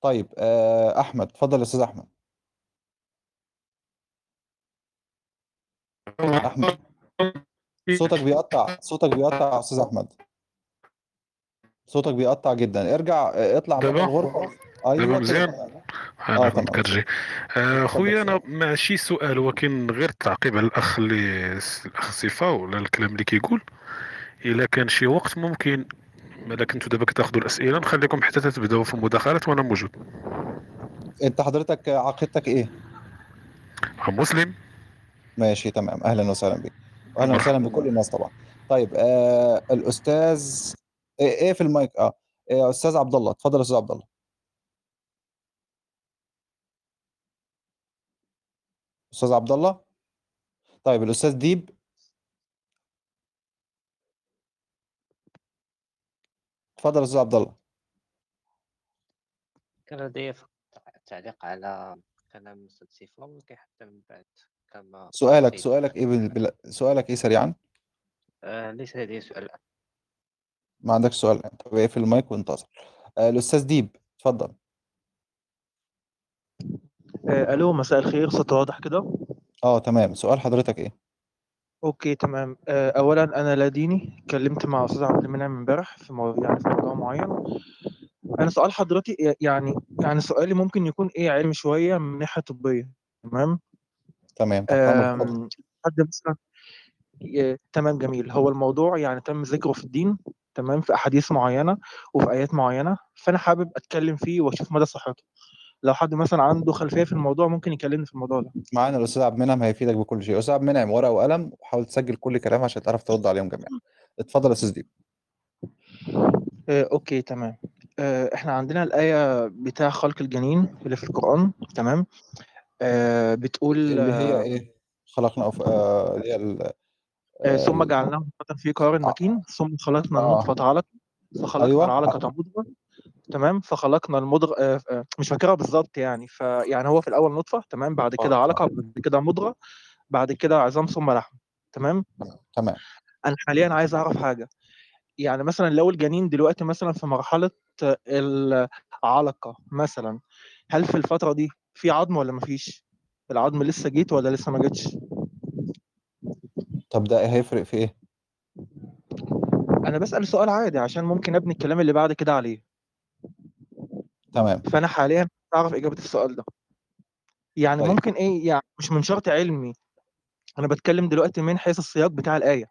طيب آه، أحمد. اتفضل يا أستاذ أحمد. أحمد. صوتك بيقطع صوتك بيقطع يا أستاذ أحمد. صوتك بيقطع جدا. ارجع آه، اطلع بره دابا الغرفة. دابا أيوه كده. مزيان تمام أنا آه تمام. آه، اتفضل خويا أنا ماشي سؤال ولكن غير التعقيب على الأخ اللي الأخ صفا ولا الكلام اللي كيقول؟ إلا كان شي وقت ممكن مالا كنتو دابا كتاخذوا الأسئلة نخليكم حتى تبداو في المداخلات وأنا موجود. أنت حضرتك عقيدتك إيه؟ مسلم. ماشي تمام. أهلا وسهلا بك. واهلا وسهلا بكل الناس طبعا. طيب آه الأستاذ إيه, إيه في المايك؟ آه. إيه أستاذ عبد الله اتفضل يا أستاذ عبد الله. أستاذ عبد الله؟ طيب الأستاذ ديب؟ اتفضل يا أستاذ عبد الله. كان لدي تعليق على كلام أستاذ سيفا ولكن حتى من بعد كما سؤالك سؤالك إيه بال... سؤالك إيه سريعا؟ آه ليس لدي سؤال. ما عندكش سؤال. طب اقفل المايك وانتظر آه الأستاذ ديب اتفضل. آه، ألو مساء الخير صوت واضح كده؟ آه تمام. سؤال حضرتك إيه؟ okay تمام. آه، اولا أنا لا ديني اتكلمت مع أستاذ عبد المنعم امبارح في مو... يعني في موضوع معين. أنا سؤال حضرتك يعني يعني سؤالي ممكن يكون إيه علمي شوية من ناحية طبية تمام؟ تمام. آم، حد مثلا تمام جميل. هو الموضوع يعني تم ذكره في الدين؟ تمام في أحاديث معينة وفي آيات معينة فأنا حابب أتكلم فيه وأشوف مدى صحته. لو حد مثلا عنده خلفية في الموضوع ممكن يكلمني في الموضوع ده. معانا الأستاذ عبد المنعم هيفيدك بكل شيء. أستاذ عبد المنعم ورقة وقلم وحاول تسجل كل كلام عشان تعرف ترد عليهم جميعا. اتفضل يا أستاذ ديب. آه، okay تمام. آه، إحنا عندنا الآية بتاع خلق الجنين اللي في القرآن تمام؟ آه، بتقول اللي هي آه، إيه؟ خلقنا أف... آه اللي هي. آه، ثم آه جعلناه نطفة في قرار مكين ثم خلقنا آه. النطفة علقة فخلقنا أيوه العلقة مضغة تمام فخلقنا المضغة آه، آه، مش فاكرها بالظبط يعني فيعني هو في الأول نطفة تمام بعد كده علقة بعد كده مضغة بعد كده عظام ثم لحم تمام تمام تمام أنا حاليا عايز أعرف حاجة يعني مثلا لو الجنين دلوقتي مثلا في مرحلة العلقة مثلا هل في الفترة دي في عظم ولا مفيش؟ العظم لسه جيت ولا لسه ما جتش؟ طب ده هيفرق في إيه؟ أنا بسأل سؤال عادي عشان ممكن أبني الكلام اللي بعد كده عليه. تمام. فأنا حاليا أعرف إجابة السؤال ده. يعني طيب. ممكن إيه يعني مش من شرط علمي. أنا بتكلم دلوقتي من حيث السياق بتاع الآية.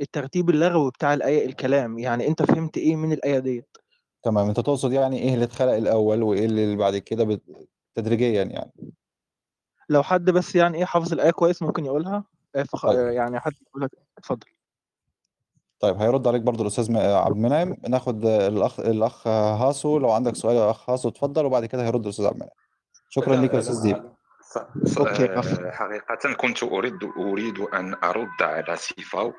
الترتيب اللغوي بتاع الآية الكلام. يعني أنت فهمت إيه من الآية ديت؟ تمام. أنت تقصد يعني إيه اللي اتخلق الأول وإيه اللي بعد كده بت... تدريجيا يعني؟ لو حد بس يعني إيه حافظ الآية كويس ممكن يقولها؟ فخ... طيب. آه، يعني حد يقولها اتفضل. طيب هيرد عليك برضو الأستاذ م- عبد المنعم. ناخد الاخ الأخ هاسو. لو عندك سؤال يا أخ هاسو اتفضل وبعد كده هيرد الأستاذ عبد المنعم. شكرا ليك يا أستاذ ديب. آه، حقيقة كنت أريد أريد أن أرد على آه،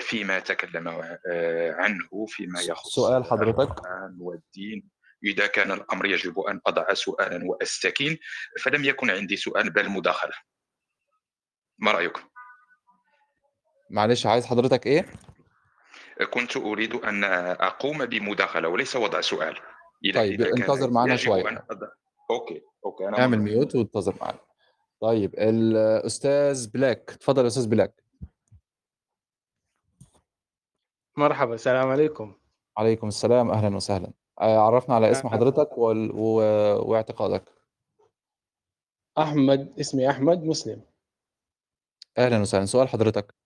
فيما تكلم آه، عنه فيما يخص سؤال حضرتك. والدين. إذا كان الأمر يجب أن أضع سؤالا وأستكين فلم يكن عندي سؤال بل مداخلة. ما رأيك؟ معلش عايز حضرتك إيه؟ كنت أريد أن أقوم بمداخلة وليس وضع سؤال. إذا طيب إذا انتظر معانا يجب شوية. أن أضع okay okay أنا اعمل mute وانتظر معانا. طيب الأستاذ بلاك. اتفضل يا أستاذ بلاك. مرحبا السلام عليكم. عليكم السلام. أهلا وسهلا. آه، عرفنا على اسم حضرتك وال... و... واعتقادك. أحمد اسمي أحمد مسلم. أهلا وسهلا. سؤال حضرتك.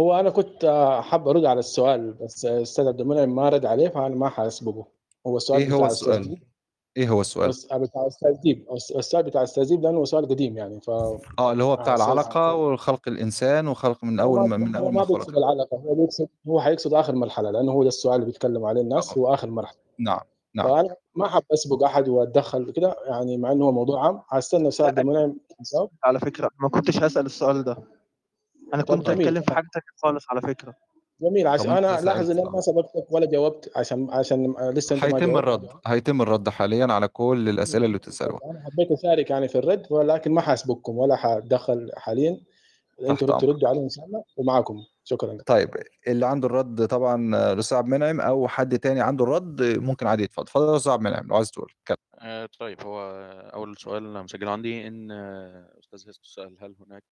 هو أنا كنت آه، حاب أرد على السؤال بس أستاذ عبد المنعم ما رد عليه فأنا ما حاسبقه هو السؤال إيه هو بتاع السؤال؟ إيه هو السؤال؟ بس- بتاع أستاذ ديب السؤال بتاع أستاذ ديب لأنه هو سؤال قديم يعني ف آه اللي هو بتاع أستاذ العلقة وخلق الإنسان وخلق من أول ما من أول ما ما بيقصد خلق العلاقة هو بيقصد هو حيقصد آخر مرحلة لأنه هو ده السؤال اللي بيتكلم عليه الناس آه. هو آخر مرحلة. نعم نعم. فأنا ما حاب أسبق أحد وأتدخل كده يعني مع إنه هو موضوع عام. هستنى أستاذ عبد المنعم على فكرة ما كنتش هسأل السؤال ده. أنا طب كنت هتكلم في تانية خالص على فكرة. جميل عشان أنا لاحظ إن أنا ما سبقتك ولا جاوبت عشان عشان لسه أنت ما هيتم الرد هيتم الرد حاليا على كل الأسئلة اللي بتسألوها. أنا حبيت أشارك يعني في الرد ولكن ما حاسبقكم ولا حاتدخل حاليا. أنتوا تحت ردوا أمرك ردوا عليه إن شاء الله ومعاكم. شكرا طيب اللي عنده الرد طبعا الأستاذ عبد المنعم أو حد تاني عنده الرد ممكن عادي يتفضل. اتفضل يا أستاذ عبد المنعم لو عايز تقول. اتكلم آه، طيب هو أول سؤال مسجله عندي إن أستاذ هيستو سأل هل هناك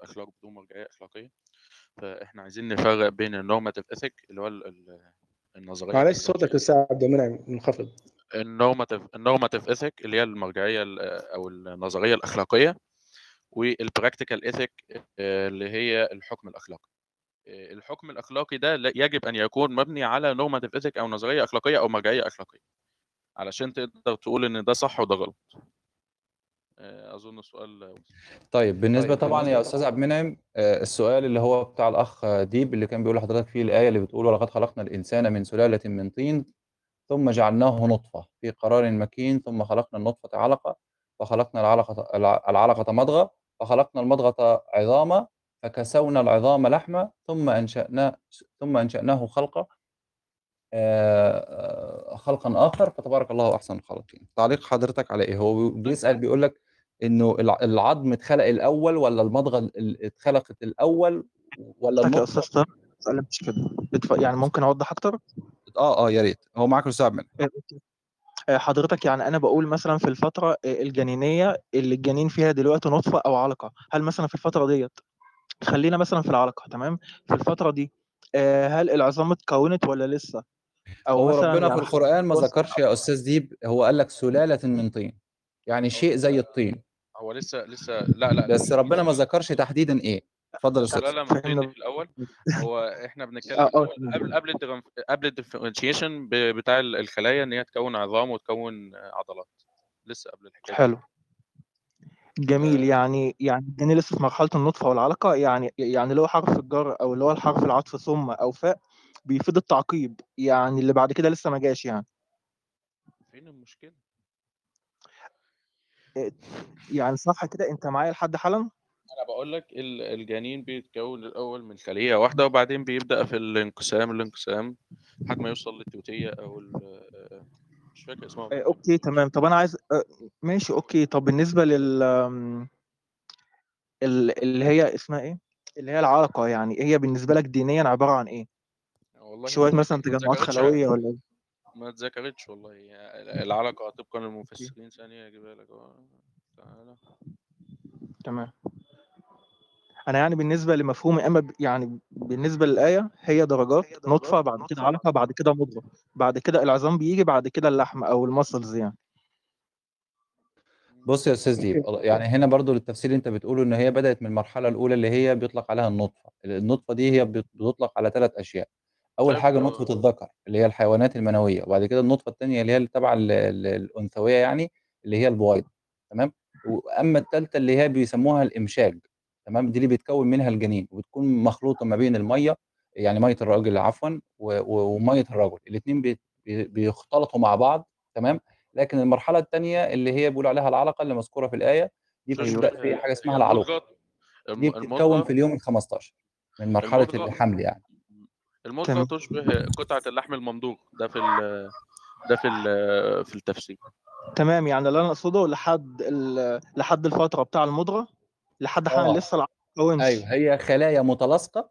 أخلاق بدون مرجعية أخلاقية؟ فإحنا عايزين نفرق بين ال normative ethic اللي هو ال- ال- النظرية معلش صوتك أستاذ عبد المنعم منخفض. ال normative ال normative ethic اللي هي المرجعية ال- أو النظرية الأخلاقية وال practical ethic اللي هي الحكم الأخلاقي. آه، الحكم الأخلاقي ده يجب أن يكون مبني على normative ethic أو نظرية أخلاقية أو مرجعية أخلاقية علشان تقدر تقول إن ده صح وده غلط. آه، أظن السؤال. طيب بالنسبة طيب طبعا بالنسبة يا أستاذ عبد المنعم آه، السؤال اللي هو بتاع الأخ ديب اللي كان بيقول لحضرتك فيه الآية اللي بتقول ولقد خلقنا الإنسان من سلالة من طين ثم جعلناه نطفة في قرار مكين ثم خلقنا النطفة علقة فخلقنا العلقة الع- العلقة مضغة فخلقنا المضغة عظاما فكسونا العظام لحمة ثم أنشأناه ثم أنشأناه خلقا آه، خلقا آخر فتبارك الله أحسن الخالقين. تعليق حضرتك على إيه؟ هو بيسأل. بيقول لك الع- العظم اتخلق الأول ولا المضغة ال- اتخلقت الأول ولا حضرتك يا السؤال مش كده. يعني ممكن أوضح أكتر؟ آه آه يا ريت. هو معاك عبد المنعم آه، حضرتك يعني أنا بقول مثلا في الفترة آه، الجنينية اللي الجنين فيها دلوقتي نطفة أو علقة هل مثلا في الفترة ديت خلينا مثلا في العلقة تمام؟ في الفترة دي آه، هل العظام اتكونت ولا لسه؟ أو هو مثلا ربنا في يعني القرآن ما بص ذكرش يا أستاذ ديب هو قال لك سلالة من طين يعني شيء زي الطين. هو لسه لسه لا لا بس لا ربنا ما ذكرش تحديدا إيه. اتفضل يا من طين فهمنا في الأول. هو إحنا بنتكلم الأول تمام قبل قبل قبل ال differentiation بتاع ال- الخلايا إن هي تكون عظام وتكون آه، عضلات. لسه قبل الحكاية دي. حلو. جميل. آه، يعني يعني الجنين لسه في مرحلة النطفة والعلقة يعني يعني اللي هو حرف الجر أو اللي هو الحرف العطف ثم أو فاء بيفيد التعقيب. يعني اللي بعد كده لسه ما جاش يعني. فين المشكلة؟ إيه، يعني صح كده أنت معايا لحد حالا؟ أنا بقول لك ال- الجنين بيتكون الأول من خلية واحدة وبعدين بيبدأ في الانقسام الانقسام لحد ما يوصل ال- آه، مش فاكر اسمها بالظبط. okay تمام. طب أنا عايز آه، ماشي okay. طب بالنسبة لل آم، ال- اللي هي اسمها إيه؟ اللي هي العلقة يعني هي بالنسبة لك دينيا عبارة عن إيه؟ والله شوية ما مثلا ما تجمعات خلوية ولا إيه؟ ما اتذكرتش والله. يعني العلقة طبقا للمفسرين ثانية أجيبها لك. تعالى. تمام. أنا يعني بالنسبة لمفهومي إما ب- يعني بالنسبة للآية هي درجات نطفة بعد كده علقه بعد كده مضغه بعد كده العظام بيجي بعد كده اللحم أو المسلز يعني. بص يا أستاذ ديب يعني هنا برضو للتفسير اللي أنت بتقوله إن هي بدأت من المرحلة الأولى اللي هي بيطلق عليها النطفة. النطفة دي هي بت- بتطلق على ثلاث أشياء. أول طيب حاجة هو نطفة الذكر اللي هي الحيوانات المنوية وبعد كده النطفة الثانية اللي هي تبع ال- ال- الأنثوية يعني اللي هي البويضة تمام؟ وأما الثالثه اللي هي بيسموها الإمشاج تمام؟ دي اللي بيتكون منها الجنين وبتكون مخلوطة ما بين المية يعني مية الراجل عفوا و- و- ومية الرجل الاثنين بيختلطوا مع بعض تمام؟ لكن المرحلة الثانية اللي هي بيقولوا عليها العلقة اللي مذكورة في الآية دي بتبدأ في حاجة اسمها هي المضغة دي الم- بتتكون المضغة في اليوم ال 15 من مرحلة المضغة الحمل يعني. تمام. تشبه قطعة اللحم الممضوغ ده في ال ده في ال في التفسير. تمام يعني اللي أنا أقصده لحد ال- لحد الفترة بتاع المضغة لحد حالا آه. لسه اتكونش أيوه هي خلايا متلاصقة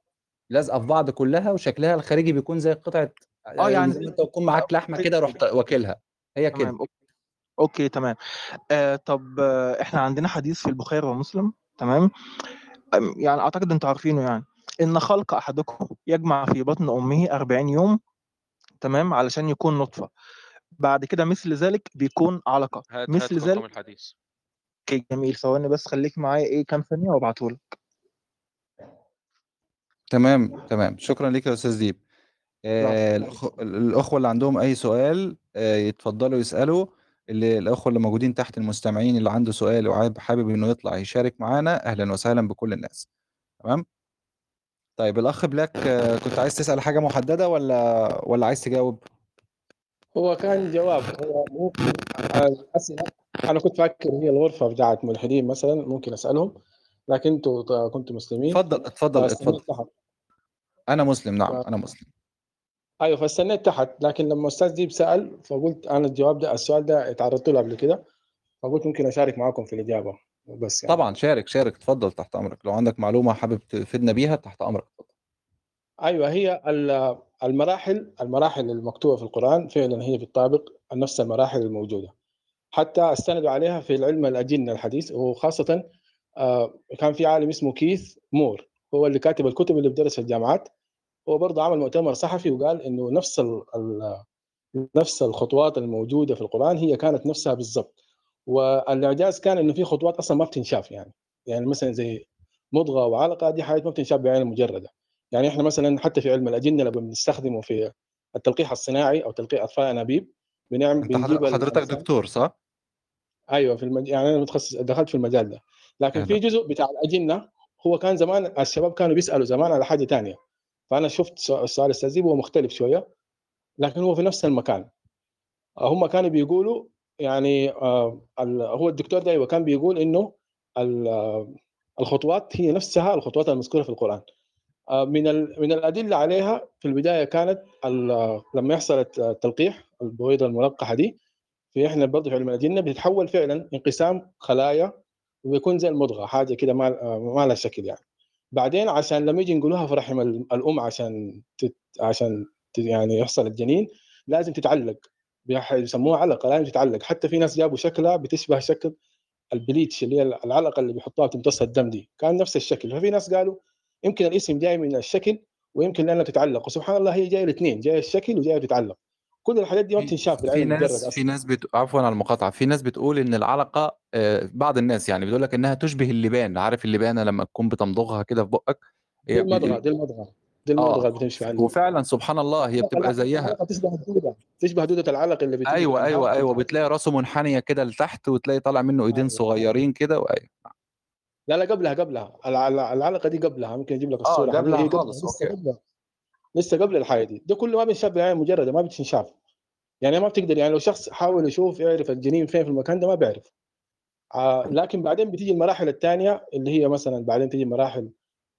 لازقة في بعض كلها وشكلها الخارجي بيكون زي قطعة آه آه، يعني زي أنت تكون معاك لحمة كده رحت واكلها. هي كده. تمام okay. تمام. آه طب آه إحنا عندنا حديث في البخاري ومسلم تمام؟ يعني أعتقد أنتوا عارفينه يعني. إن خلق أحدكم يجمع في بطن أمه 40 يوم تمام؟ علشان يكون نطفة. بعد كده مثل ذلك بيكون علقة. هات هات مثل رقم ذلك الحديث. okay جميل. ثواني بس خليك معايا إيه كام ثانية وابعته لك تمام تمام. شكرا لك يا أستاذ ديب. آه، الأخوة اللي عندهم أي سؤال آه، يتفضلوا يسألوا. اللي الأخوة اللي موجودين تحت المستمعين اللي عنده سؤال وعايب حابب إنه يطلع يشارك معانا أهلا وسهلا بكل الناس. تمام؟ طيب الأخ بلاك آه، كنت عايز تسأل حاجة محددة ولا ولا عايز تجاوب؟ هو كان جواب هو ممكن الأسئلة أنا كنت فاكر هي الغرفة بتاعت ملحدين مثلا ممكن أسألهم لكن أنتوا كنتوا مسلمين. اتفضل اتفضل اتفضل. تحت. أنا مسلم نعم ف... أنا مسلم. أيوه فاستنيت تحت لكن لما أستاذ ديب سأل فقلت أنا الجواب ده السؤال ده تعرضت له قبل كده فقلت ممكن أشارك معاكم في الإجابة. بس يعني. طبعا شارك شارك اتفضل تحت أمرك. لو عندك معلومة حابب تفيدنا بيها تحت أمرك. اتفضل أيوه هي ال- المراحل المراحل المكتوبة في القرآن فعلا هي بتطابق نفس المراحل الموجودة. حتى استندوا عليها في العلم الاجنه الحديث وخاصه آه، كان في عالم اسمه كيث مور. هو اللي كاتب الكتب اللي بدرس في الجامعات. هو برضه عمل مؤتمر صحفي وقال إنه نفس ال نفس الخطوات الموجودة في القرآن هي كانت نفسها بالضبط. والإعجاز كان إنه في خطوات أصلا ما بتنشاف يعني. يعني مثلا زي مضغة وعلقة دي حاجات ما بتنشاف بعين المجرده يعني إحنا مثلا حتى في علم الأجنة لما بنستخدمه في التلقيح الصناعي أو تلقيح اطفال أنابيب بنعمل بنجيب حضرتك دكتور صح؟ أيوه في المج... يعني أنا متخصص دخلت في المجال ده. لكن في جزء بتاع الأجنة هو كان زمان الشباب كانوا بيسألوا زمان على حاجة ثانية فأنا شفت سؤ- السؤال أستاذ هو مختلف شوية لكن هو في نفس المكان. هم كانوا بيقولوا يعني آه، هو الدكتور ده أيوه كان بيقول إنه آه، الخطوات هي نفسها الخطوات المذكورة في القرآن آه، من من الأدلة عليها في البداية كانت لما يحصل الت- التلقيح البويضة الملقحة دي في إحنا برضه في علم الاجنه بتتحول فعلا انقسام خلايا وبيكون زي المضغة حاجة كده ما آه، ما لها شكل يعني بعدين عشان لما يجي ينقلوها في رحم ال- الأم عشان تت... عشان. يعني يحصل الجنين لازم تتعلق بيح- يسموها علقة لازم تتعلق حتى في ناس جابوا شكلها بتشبه شكل البليتش اللي هي العلقة اللي بيحطوها تمتص الدم دي. كان نفس الشكل. ففي ناس قالوا يمكن الاسم جاي من الشكل ويمكن لأنها تتعلق وسبحان الله هي جاية الاثنين جاية الشكل وجاية تتعلق كل الحاجات دي ما بتنشاف في ناس في ناس بت... عفوا على المقاطعة. في ناس بتقول إن العلقة آه، بعض الناس يعني بتقول لك إنها تشبه اللبان. عارف اللبانة لما تكون بتمضغها كده في بقك؟ دي المضغة. دي المضغة. دي المضغه اللي آه بتمشي وفعلا سبحان الله هي بتبقى زيها. تشبه الدوده تشبه دوده العلق اللي في أيوه أيوه أيوه. بتلاقي راسه منحنية كده لتحت وتلاقي طالع منه إيدين أيوه. صغيرين كده وأيوة. لا لا قبلها قبلها. الع- العلقة دي قبلها. ممكن أجيب لك آه الصورة. حبيبي قبلها خالص. okay. قبلها. لسه قبل الحاجة دي. ده كله ما بينشاف بالعين المجرده ما بتنشاف. يعني ما بتقدر يعني لو شخص حاول يشوف يعرف الجنين فين في المكان ده ما بيعرف. آه لكن بعدين بتيجي المراحل الثانية اللي هي مثلا بعدين تيجي مراحل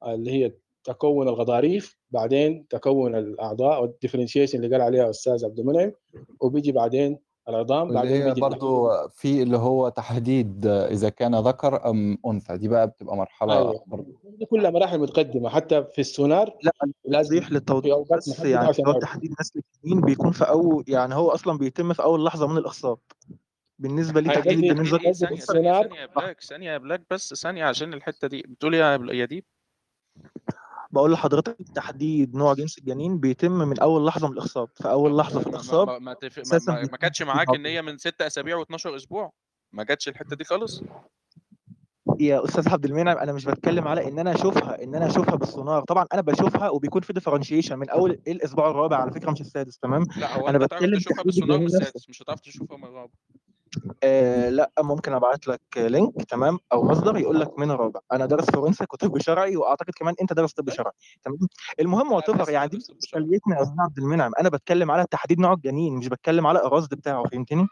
اللي هي تكون الغضاريف بعدين تكون الأعضاء وال differentiation اللي قال عليها أستاذ عبد المنعم وبيجي بعدين العظام بعدين هي بيجي اللحم برضو في اللي هو تحديد إذا كان ذكر أم أنثى دي بقى بتبقى مرحلة أيوه. برضو. دي كلها مراحل متقدمة حتى في السونار لا لازم للتوضيح بس يعني هو تحديد نسل الجنين بيكون في أول يعني هو أصلا بيتم في أول لحظة من الاخصاب بالنسبة لي هاي تحديد ثانية السونار ثانية يا بلاك ثانية يا بلاك بس ثانية عشان الحتة دي. بتقول إيه يا ديب؟ بقول لحضرتك تحديد نوع جنس الجنين بيتم من أول لحظة من الاخصاب في أول لحظة في الاخصاب ما ما. ما, ما, ما كانتش معاك إن هي من ست أسابيع و12 أسبوع. ما جاتش الحتة دي خالص. يا أستاذ عبد المنعم أنا مش بتكلم على إن أنا أشوفها إن أنا أشوفها بالسونار طبعا أنا بشوفها وبيكون في differentiation من أول الأسبوع الرابع على فكرة مش السادس تمام؟ لا هو أنا بتكلم تشوفها بالسونار السادس مش هتعرف تشوفها من الرابع آه لا ممكن أبعت لك link تمام أو مصدر يقول لك من الرابع. أنا دارس forensic وطب شرعي وأعتقد كمان أنت دارس طب شرعي تمام؟ المهم أنا وات أساسا يعني دي بدرس مش طب شرعي. اشكاليتنا يا أستاذ عبد المنعم. أنا بتكلم على تحديد نوع الجنين مش بتكلم على الرصد بتاعه فهمتني؟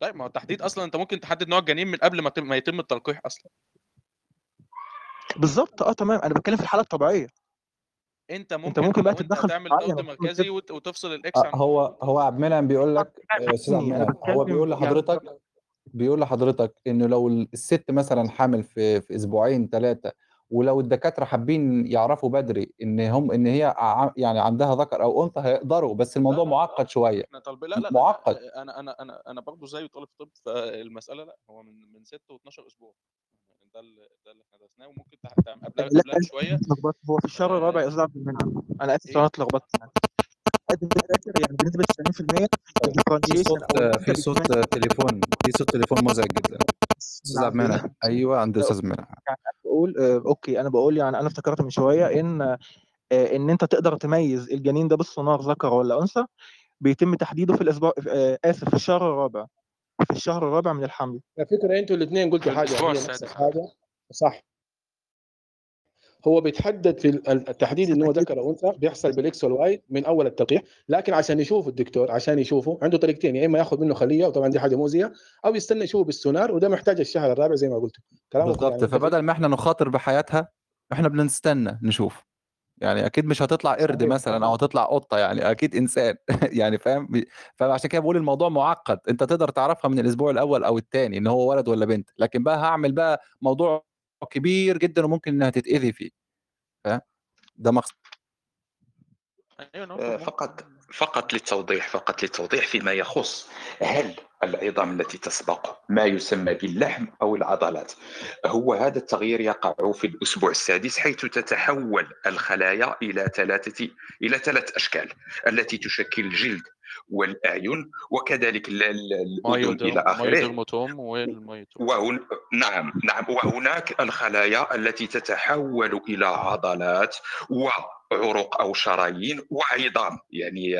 طيب ما هو التحديد أصلا أنت ممكن تحدد نوع الجنين من قبل ما يتم التلقيح أصلا. بالظبط آه تمام. أنا بتكلم في الحالة الطبيعية. انت انت ممكن ممكن بقى تتدخل معين ضغط مركزي وتفصل الاكس آه، عن هو هو عبد المنعم بيقول لك آه، أستاذ عبد المنعم هو بيقول يعني لحضرتك بيقول لحضرتك إنه لو الست مثلا حامل في في أسبوعين ثلاثة ولو الدكاترة حابين يعرفوا بدري إن هم إن هي يعني عندها ذكر أو أنثى هيقدروا بس الموضوع لا لا معقد شوية. إحنا طالبين لا لا لا معقد. أنا أنا أنا أنا برضه زي طالب طب فالمسألة لأ هو من من 6 و12 أسبوع. ده اللي ده اللي إحنا درسناه وممكن قبلها لا قبلها بشويه هو في الشهر الرابع آه يا أستاذ عبد المنعم. أنا اسف أنا اتلخبطت يعني بنسبة 90% في الديفرنشيشن صوت أنت في صوت تليفون في صوت تليفون مزعج جدا. أستاذ عبد عندي المنعم. أيوه عند أستاذ منعم. يعني أنا بقول آه، okay. أنا بقول يعني أنا افتكرت من شوية إن آه، إن أنت تقدر تميز الجنين ده بالسونار ذكر ولا انثى بيتم تحديده في الأسبوع آه، آسف في الشهر الرابع. في الشهر الرابع من الحمل. على فكرة أنتوا الاثنين قلتوا حاجة نفس عادي الحاجة. صح. هو بيتحدد في ال- التحديد انه هو ذكر أو أنثى بيحصل بال X وال Y من أول التلقيح لكن عشان يشوف الدكتور عشان يشوفه عنده طريقتين يا إما ياخذ منه خلية وطبعا دي حاجة مؤذية أو يستنى يشوفه بالسونار وده محتاج الشهر الرابع زي ما قلت كلامك بالضبط. يعني فبدل ما إحنا نخاطر بحياتها إحنا بنستنى نشوف. يعني أكيد مش هتطلع قرد صحيح مثلا أو هتطلع قطة يعني أكيد إنسان يعني فاهم؟ فعشان كده بقول الموضوع معقد. أنت تقدر تعرفها من الأسبوع الأول أو الثاني إن هو ولد ولا بنت لكن بقى هعمل بقى موضوع كبير جدا وممكن إنها تتأذي فيه فاهم؟ ده مقصد آه، فقط فقط للتوضيح فقط للتوضيح فيما يخص هل العظام التي تسبق ما يسمى باللحم أو العضلات. هو هذا التغيير يقع في الأسبوع السادس حيث تتحول الخلايا إلى ثلاثة إلى ثلاث أشكال التي تشكل الجلد والأعين وكذلك ال- ال- الأذن إلى آخره. وهن... نعم نعم. وهناك الخلايا التي تتحول إلى عضلات وعروق أو شرايين وعظام يعني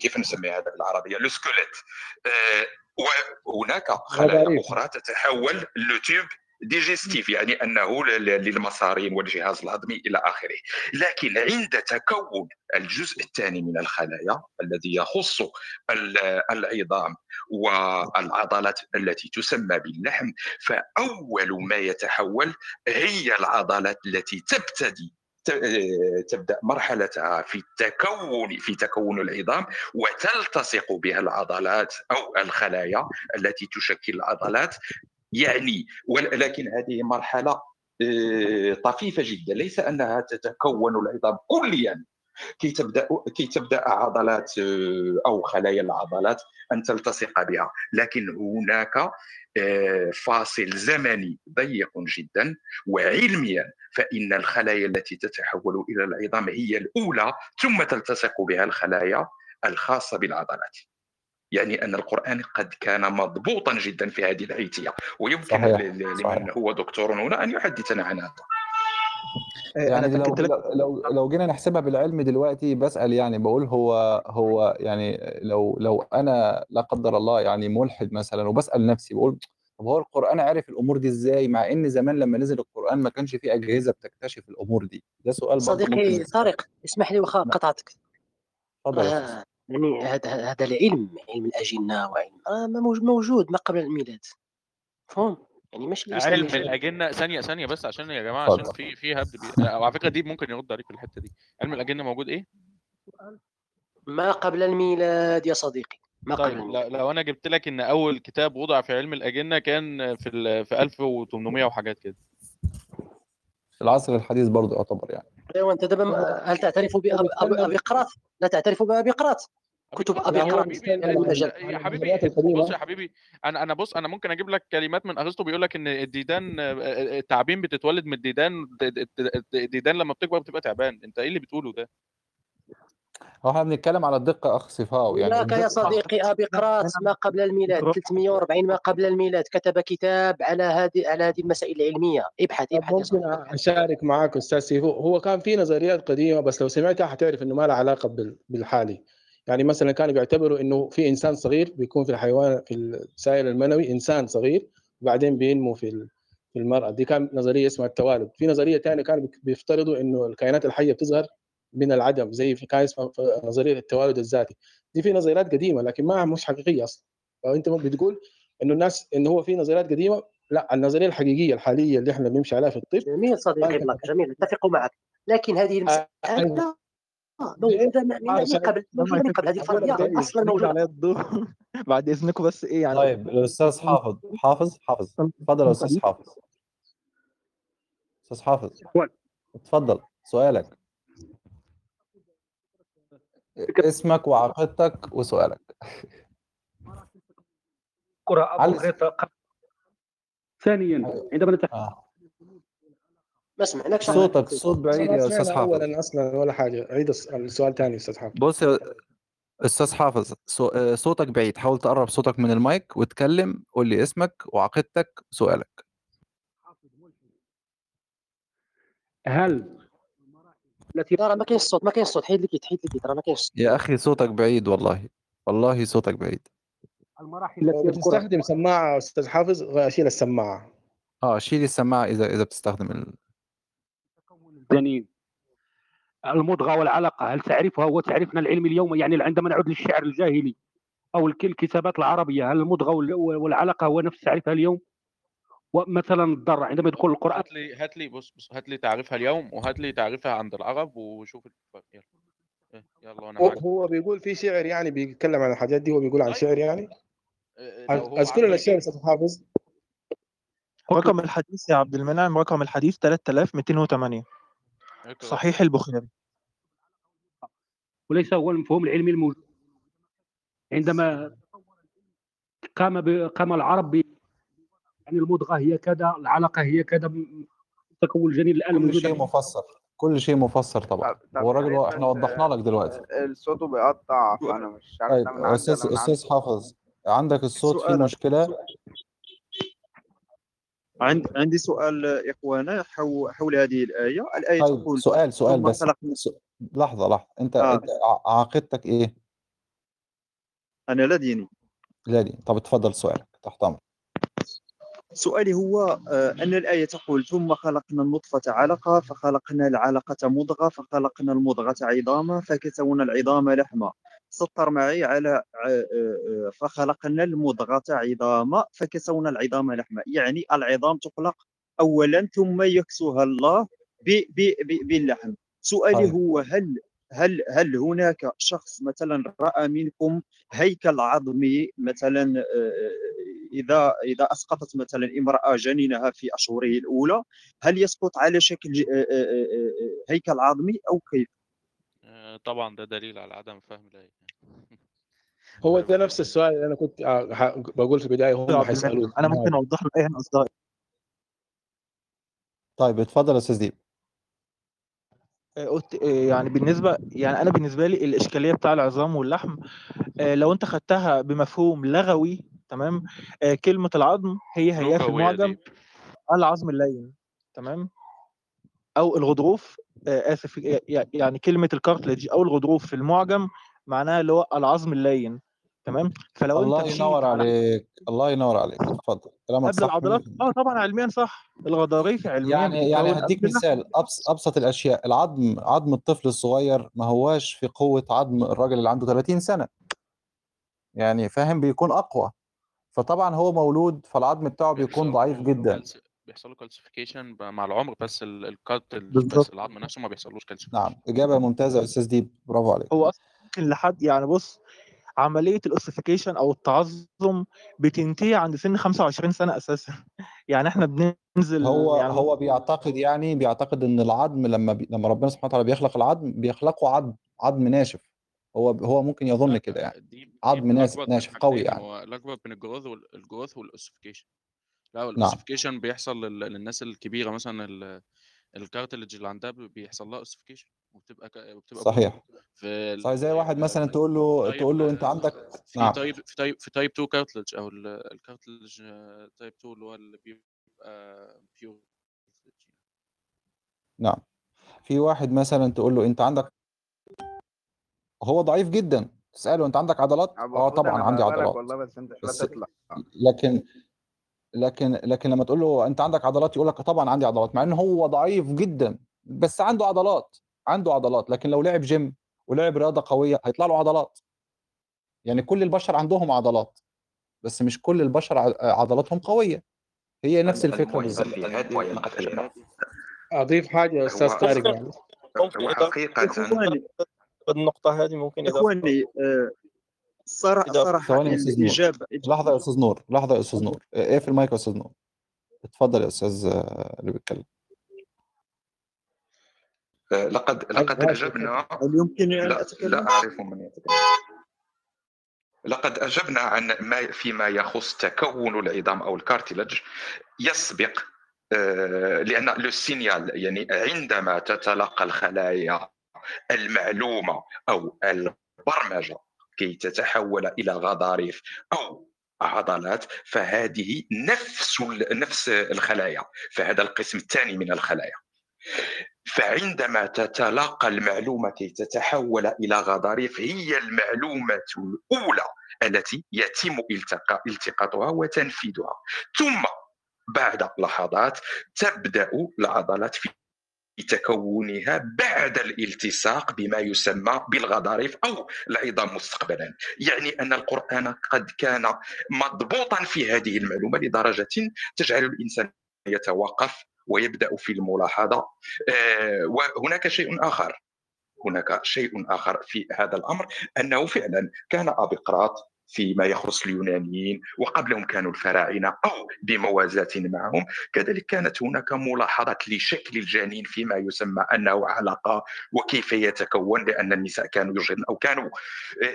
كيف نسمي هذا بالعربية ال skeleton آه، وهناك خلايا. أخرى تتحول ل fr: tube digestif يعني أنه للمصارين والجهاز الهضمي إلى آخره. لكن عند تكون الجزء الثاني من الخلايا الذي يخص ال- العظام والعضلات التي تسمى باللحم فأول ما يتحول هي العضلات التي تبتدي تبدأ مرحلتها في التكون في تكون العظام وتلتصق بها العضلات أو الخلايا التي تشكل العضلات يعني ولكن هذه مرحلة آه، طفيفة جدا. ليس أنها تتكون العظام كليا. كي تبدأ كي تبدأ عضلات آه، أو خلايا العضلات أن تلتصق بها. لكن هناك آه، فاصل زمني ضيق جدا وعلميا فإن الخلايا التي تتحول إلى العظام هي الأولى ثم تلتصق بها الخلايا الخاصة بالعضلات. يعني أن القرآن قد كان مضبوطا جدا في هذه العيتيه ويمكن صحيح، صحيح. لمن هو دكتور هنا أن يحدثنا عن هذا. يعني لو لو لو جينا نحسبها بالعلم دلوقتي بسأل يعني بقول هو هو يعني لو لو أنا لا قدر الله يعني ملحد مثلا وبسأل نفسي بقول طب هو القرآن عرف الأمور دي إزاي؟ مع إن زمان لما نزل القرآن ما كانش فيه أجهزة بتكتشف الأمور دي. ده سؤال صديقي طارق اسمح لي وخا قطعتك. اتفضل أستاذ. آه. يعني هذا هذا العلم علم الأجنة وعلم آه موجود ما قبل الميلاد. مفهوم يعني مش علم الأجنة ثانية ثانية بس عشان يا جماعة عشان. في في هبد بي... أو على فكرة دي ممكن يرد عليك في الحتة دي. علم الأجنة موجود إيه؟ ما قبل الميلاد يا صديقي ما قبل طيب الميلاد. لو, لو أنا جبت لك إن أول كتاب وضع في علم الأجنة كان في ال... في 1800 وحاجات كده. في العصر الحديث برضه يعتبر يعني. أيوه أنت دابا هل تعترف بأبي أبي أبي قراط لا تعترف بأبي قراط كتب أبي لا، هو قراط بيستند علم على- الاجل يا حبيبي. بص يا حبيبي أنا أنا بص أنا ممكن أجيب لك كلمات من ارسطو بيقول لك إن الديدان آه، التعابين بتتولد من الديدان الديدان لما بتكبر بتبقى تعبان. أنت إيه اللي بتقوله ده؟ هو إحنا بنتكلم على الدقة أخ صفاو يعني هناك يا صديقي أبي قراط ما قبل الميلاد 340 ما قبل الميلاد كتب كتاب على هذه على هذه المسائل العلمية. ابحث ابحث ممكن صديقي أشارك معاك أستاذ سيفو. هو كان في نظريات قديمة بس لو سمعتها حتعرف إنه ما لها علاقة بال- بالحالي. يعني مثلا كانوا بيعتبروا إنه في إنسان صغير بيكون في الحيوان في السائل المنوي إنسان صغير وبعدين بينمو في في المرأة. دي كان نظرية اسمها التوالد. في نظرية ثانية كانوا بيفترضوا إنه الكائنات الحية بتظهر. من العدم زي في كان اسمها نظرية التوالد الذاتي. دي في نظريات قديمة لكن ما مش حقيقية أصلا. فأنت بتقول إنه الناس انه هو في نظريات قديمة لا النظرية الحقيقية الحالية اللي إحنا بنمشي عليها في الطب جميل صديقي بلاك جميل اتفق معك. لكن هذه المساله. موجوده من قبل موجوده من قبل هذه طيب، أصلا موجودة. بعد إذنكم بس إيه يعني. طيب الأستاذ حافظ حافظ حافظ. اتفضل يا أستاذ حافظ. أستاذ حافظ. اتفضل سؤالك. اسمك وعقيدتك وسؤالك. قرأ أبو قال- ثانيا عندما نتحدث آه. ما سمعناكش صوتك صوت بعيد يا أستاذ حافظ. اولا أصلا ولا حاجة. عيد الس- السؤال ثاني أستاذ حافظ. بص يا أستاذ حافظ صو- آه، صوتك بعيد. حاول تقرب صوتك من المايك وتكلم قول لي اسمك وعقيدتك وسؤالك. هل التي ترى ما كاينش الصوت ما كاينش الصوت حيد لك حيد لك ترى ما كاينش الصوت يا أخي صوتك بعيد والله. والله صوتك بعيد. المراحل التي بتستخدم سماعة أستاذ حافظ اشيل السماعة. آه شيل السماعة إذا إذا بتستخدم ال... الجنين المضغة والعلقة هل تعرفها؟ وتعرفنا العلم اليوم يعني عندما نعود للشعر الجاهلي أو الك- الكتابات العربية هل المضغة وال- والعلقة هو نفس تعريفها اليوم؟ ومثلا الضر عندما يدخل القرآن هات لي هات لي بص بص هات لي تعريفها اليوم وهات لي تعريفها عند العرب وشوف يلا. إيه، يلا وأنا هو معاك. هو بيقول في شعر يعني بيتكلم عن الحاجات دي هو بيقول عن شعر يعني؟ لو هو أذكر الاشياء يا أستاذ حافظ. رقم الحديث يا عبد المنعم رقم الحديث 3208 اقرا صحيح البخاري. وليس هو المفهوم العلمي الموجود. عندما قام. قام العرب ب... يعني المضغة هي كذا العلقة هي كذا تكون الجنين الآن كل شيء مفسر كل شيء مفسر طبعا. هو الراجل هو إحنا وضحنا لك دلوقتي. الصوت بيقطع فانا مش عارف طيب أستاذ أستاذ حافظ عندك الصوت فيه سؤال. مشكلة؟ عند عندي سؤال يا اخوانا حول حول هذه الآية. الآية طيب تقول سؤال سؤال بس. لحظة لحظة. أنت آه. عقيدتك إيه؟ أنا لا ديني. لا دي طب اتفضل سؤالك تحت أمرك. سؤالي هو آه، أن الآية تقول ثم خلقنا النطفة علقة فخلقنا العلقة مضغة فخلقنا المضغة عظاما فكسونا العظام لحما. سطر معي على آه، آه، فخلقنا المضغة عظاما فكسونا العظام لحما. يعني العظام تخلق أولا ثم يكسوها الله ب- ب- ب- باللحم. سؤالي طيب. هو هل هل هل هناك شخص مثلا رأى منكم هيكل عظمي مثلا إذا إذا أسقطت مثلا امرأة جنينها في اشهره الأولى هل يسقط على شكل ج- آه، آه، آه، هيكل عظمي أو كيف؟ طبعا ده دليل على عدم فهم الآية هو ده نفس السؤال اللي أنا كنت بقول في البداية هم المنعم حيسالوه أنا ممكن أوضح له من اصدقائي طيب اتفضل يا أستاذ ديب. قلت يعني بالنسبة يعني أنا بالنسبة لي الإشكالية بتاع العظام واللحم لو أنت خدتها بمفهوم لغوي تمام؟ آه، كلمة العظم هي هي في المعجم العظم اللين تمام؟ أو الغضروف آه، آسف يعني كلمة ال cartilage أو الغضروف في المعجم معناها اللي هو العظم اللين تمام؟ فلو أنت الله مشيت ينور على عليك الله ينور عليك اتفضل كلامك قبل صح العضلات؟ 100% آه طبعا علميا صح الغضاريف علميا يعني يعني هديك مثال أبس أبسط الأشياء العظم عظم الطفل الصغير ما هواش في قوة عظم الراجل اللي عنده 30 سنة يعني فاهم؟ بيكون أقوى. فطبعا هو مولود فالعظم بتاعه بيكون ضعيف جدا. بيحصل له calcification مع العمر بس ال- cartilage بس العظم نفسه ما بيحصلوش calcification نعم. إجابة ممتازة يا أستاذ ديب. برافو عليك. هو أصلا ممكن لحد يعني بص عملية ال ossification أو التعظم بتنتهي عند سن 25 سنة أساسا. يعني إحنا بننزل هو يعني هو بيعتقد يعني بيعتقد إن العظم لما بي... لما ربنا سبحانه وتعالى بيخلق العظم بيخلقه عظم عظم ناشف. هو هو ممكن يظن كده يعني. دي عظم من ناشف قوي يعني. هو الأكبر من ال growth وال- growth وال ossification لأ نعم. ال ossification بيحصل لل- للناس الكبيرة مثلا ال- cartilage اللي عندها بي- بيحصل لها ossification وبتبقى ك- وبتبقى كبرى صحيح. في صحيح زي واحد مثلا تقول له تقول له أنت عندك في نعم. تايب في تايب في تايب 2 كارتلج أو ال- الكارتلج تايب 2 اللي هو اللي بيبقى بيور نعم. في واحد مثلا تقول له أنت عندك هو ضعيف جدا. تسأله أنت عندك عضلات؟ آه طبعا عندي عضلات. والله بس أنت بس تطلع. لكن لكن لكن لما تقول له أنت عندك عضلات يقول لك طبعا عندي عضلات مع ان هو ضعيف جدا بس عنده عضلات عنده عضلات. لكن لو لعب جيم ولعب رياضة قوية هيطلع له عضلات. يعني كل البشر عندهم عضلات بس مش كل البشر عضلاتهم قوية. هي نفس الفكرة بالظبط. أضيف حاجة يا أستاذ طارق يعني. هو اخواني النقطة هذه ممكن إضافة إخواني الصراحه إضافة صراحة ثواني يا أستاذ نور. الاجابه لحظة يا أستاذ نور لحظة يا أستاذ نور. إيه في المايك يا أستاذ نور؟ اتفضل يا أستاذ آه، اللي بيتكلم. آه، لقد لقد أجبنا. هل يمكنني أن لا أتكلم؟ لا أعرف من يتكلم. لقد أجبنا عن ما فيما يخص تكون العظام أو الكارتلج يسبق آه، لأن لو سينيال يعني عندما تتلقى الخلايا المعلومة أو البرمجة كي تتحول إلى غضاريف أو عضلات فهذه نفس نفس الخلايا فهذا القسم الثاني من الخلايا. فعندما تتلقى المعلومة كي تتحول إلى غضاريف هي المعلومة الأولى التي يتم التقاطها وتنفيذها. ثم بعد لحظات تبدأ العضلات في تكونها بعد الالتصاق بما يسمى بالغضاريف أو العظام مستقبلا. يعني أن القرآن قد كان مضبوطا في هذه المعلومة لدرجة تجعل الإنسان يتوقف ويبدأ في الملاحظة. آه، وهناك شيء آخر. هناك شيء آخر في هذا الأمر أنه فعلا كان ابقراط فيما يخص اليونانيين وقبلهم كانوا الفراعنة أو بموازاة معهم. كذلك كانت هناك ملاحظات لشكل الجنين فيما يسمى أنه علقة وكيف يتكون لأن النساء كانوا يجهضن أو كانوا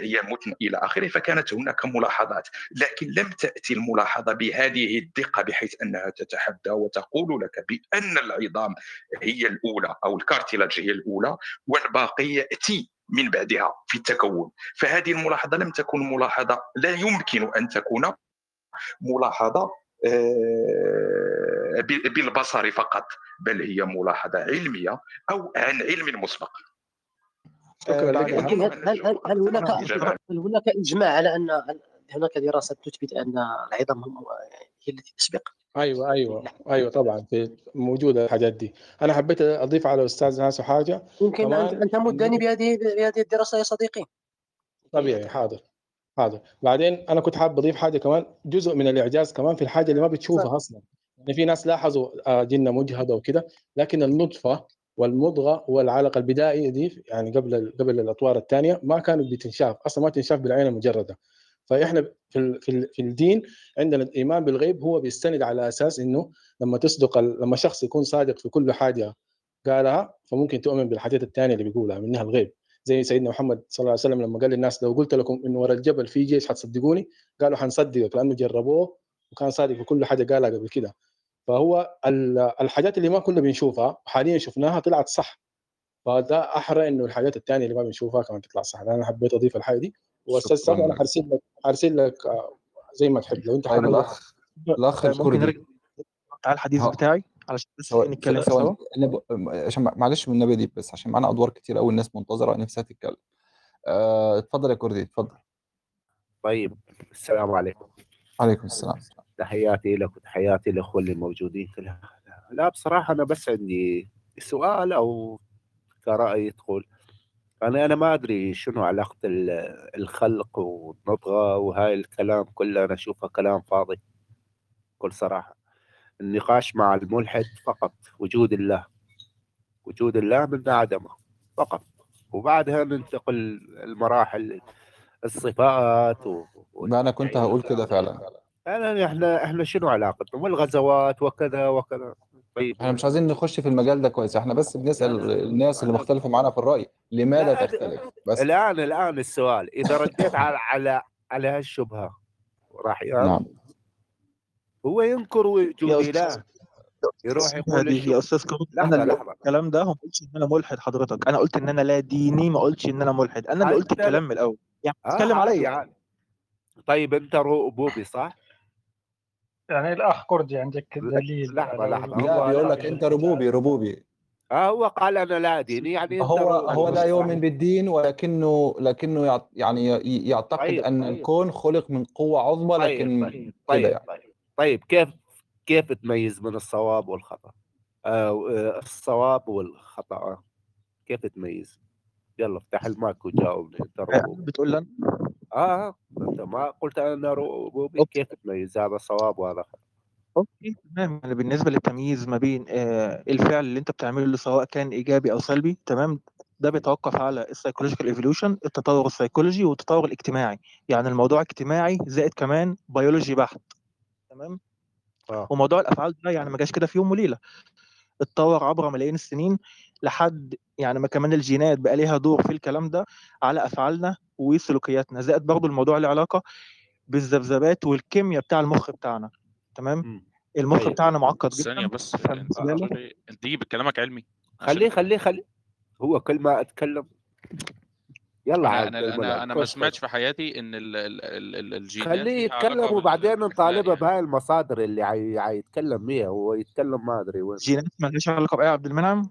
يموتن إلى آخره. فكانت هناك ملاحظات. لكن لم تأتي الملاحظة بهذه الدقة بحيث أنها تتحدى وتقول لك بأن العظام هي الأولى أو الكارتيلاج هي الأولى والباقي يأتي من بعدها في التكون. فهذه الملاحظة لم تكن ملاحظة لا يمكن أن تكون ملاحظة آه، بالبصر فقط بل هي ملاحظة علمية أو عن علم مسبق. لكن هل هل هل هناك هل هناك إجماع على ان هناك دراسات تثبت أن العظام هي التي تسبق؟ أيوه أيوه أيوه طبعا في موجودة الحاجات دي. أنا حبيت أضيف على الأستاذ ناس حاجة. يمكن ان كمان ان تمدني بهذه بهذه الدراسة يا صديقي. طبيعي حاضر حاضر. بعدين أنا كنت حابب أضيف حاجة كمان جزء من الإعجاز كمان في الحاجة اللي ما بتشوفها أصلا. يعني في ناس لاحظوا آه، جنة مجهدة وكده لكن النطفة والمضغة والعلقة البدائية دي يعني قبل قبل الأطوار الثانية ما كانت بتنشاف أصلا ما تنشاف بالعين المجردة. فإحنا في في ال- في الدين عندنا الإيمان بالغيب هو بيستند على أساس إنه لما تصدق لما شخص يكون صادق في كل حاجة قالها فممكن تؤمن بالحاجات الثانية اللي بيقولها منها الغيب. زي سيدنا محمد صلى الله عليه وسلم لما قال للناس لو قلت لكم إنه ورا الجبل في جيش حتصدقوني؟ قالوا حنصدقك لأنه جربوه وكان صادق في كل حاجة قالها قبل كده. فهو ال- الحاجات اللي ما كنا بنشوفها حاليا شفناها طلعت صح. فده أحرى إنه الحاجات الثانية اللي ما بنشوفها كمان تطلع صح. أنا حبيت أضيف الحاجة دي واستاذ. سامي أنا حرسل لك حرسل لك آه، زي ما تحب لو أنت حابب. الأخ الأخ ممكن الكردي. نرجع على الحديث ها- بتاعي علشان بس نتكلم سوا؟ عشان معلش من النبي دي بس عشان معانا أدوار كتير قوي الناس منتظرة نفسها تتكلم. آه، اتفضل يا كردي اتفضل. طيب السلام عليكم. عليكم السلام. تحياتي لك وتحياتي للاخوه اللي موجودين في لا بصراحة أنا بس عندي سؤال أو كرأي يدخل أنا أنا ما أدري شنو علاقة ال- الخلق والنطقة وهاي الكلام كله أنا أشوفه كلام فاضي بكل صراحة. النقاش مع الملحد فقط وجود الله. وجود الله من عدمه فقط. وبعدها ننتقل المراحل الصفات و... ما أنا كنت هقول كده فعلا. انا إحنا إحنا شنو علاقتنا؟ والغزوات وكذا وكذا. طيب إحنا مش عايزين نخش في المجال ده كويس إحنا بس بنسال الناس اللي مختلفه معانا في الراي لماذا لا، تختلف بس الان الان السؤال اذا رديت على على على هالشبهه راح نعم هو ينكر وجود يا اله أستاذ يروح يقول يا أستاذ كرد أنا اللي الكلام ده ما قلتش ان أنا ملحد حضرتك أنا قلت ان أنا لا ديني ما قلتش ان أنا ملحد أنا اللي قلت الكلام من الأول يعني آه بتتكلم عادي عليا عادي طيب انت رؤبوبي صح؟ يعني الأخ كردي عندك دليل لحظة لحظة. لا هو بيقول لك أنت ربوبي ربوبي. آه هو قال أنا لا ديني يعني هو هو لا يؤمن بالدين ولكنه لكنه يعني ي- يعتقد طيب أن طيب الكون خلق من قوة عظمى طيب لكن طيب طيب يعني. طيب طيب كيف كيف تميز من الصواب والخطأ؟ آه آه، الصواب والخطأ. آه. كيف تميز؟ يلا افتح المايك وجاوبني انت رؤوبي بتقول لي أنا؟ آه أنت ما قلت أنا كيف تميز هذا صواب وهذا؟ okay تمام. يعني بالنسبة للتمييز ما بين آه الفعل اللي أنت بتعمله سواء كان إيجابي أو سلبي تمام؟ ده بيتوقف على ال psychological evolution التطور السيكولوجي والتطور الاجتماعي. يعني الموضوع اجتماعي زائد كمان بيولوجي بحت تمام؟ آه. وموضوع الأفعال ده يعني ما جاش كده في يوم وليلة. اتطور عبر ملايين السنين لحد يعني ما كمان الجينات بقى ليها دور في الكلام ده على أفعالنا وسلوكياتنا. زائد برضو الموضوع له علاقة بالذبذبات والكيمياء بتاع المخ بتاعنا تمام؟ مم. المخ طيب بتاعنا معقد جدا بس انت فبالنسبه له راجل- انت تيجي بكلامك علمي خليه خليه خليه. هو كل ما أتكلم. يلا أنا أنا أنا أنا ما سمعتش في حياتي إن ال ال ال ال الجينات خليه يتكلم وبعدين نطالبه يعني بهاي المصادر اللي عي... عيتكلم بيها هو يتكلم ما أدري وين. جينات مالهاش علاقة بايه يا عبد المنعم؟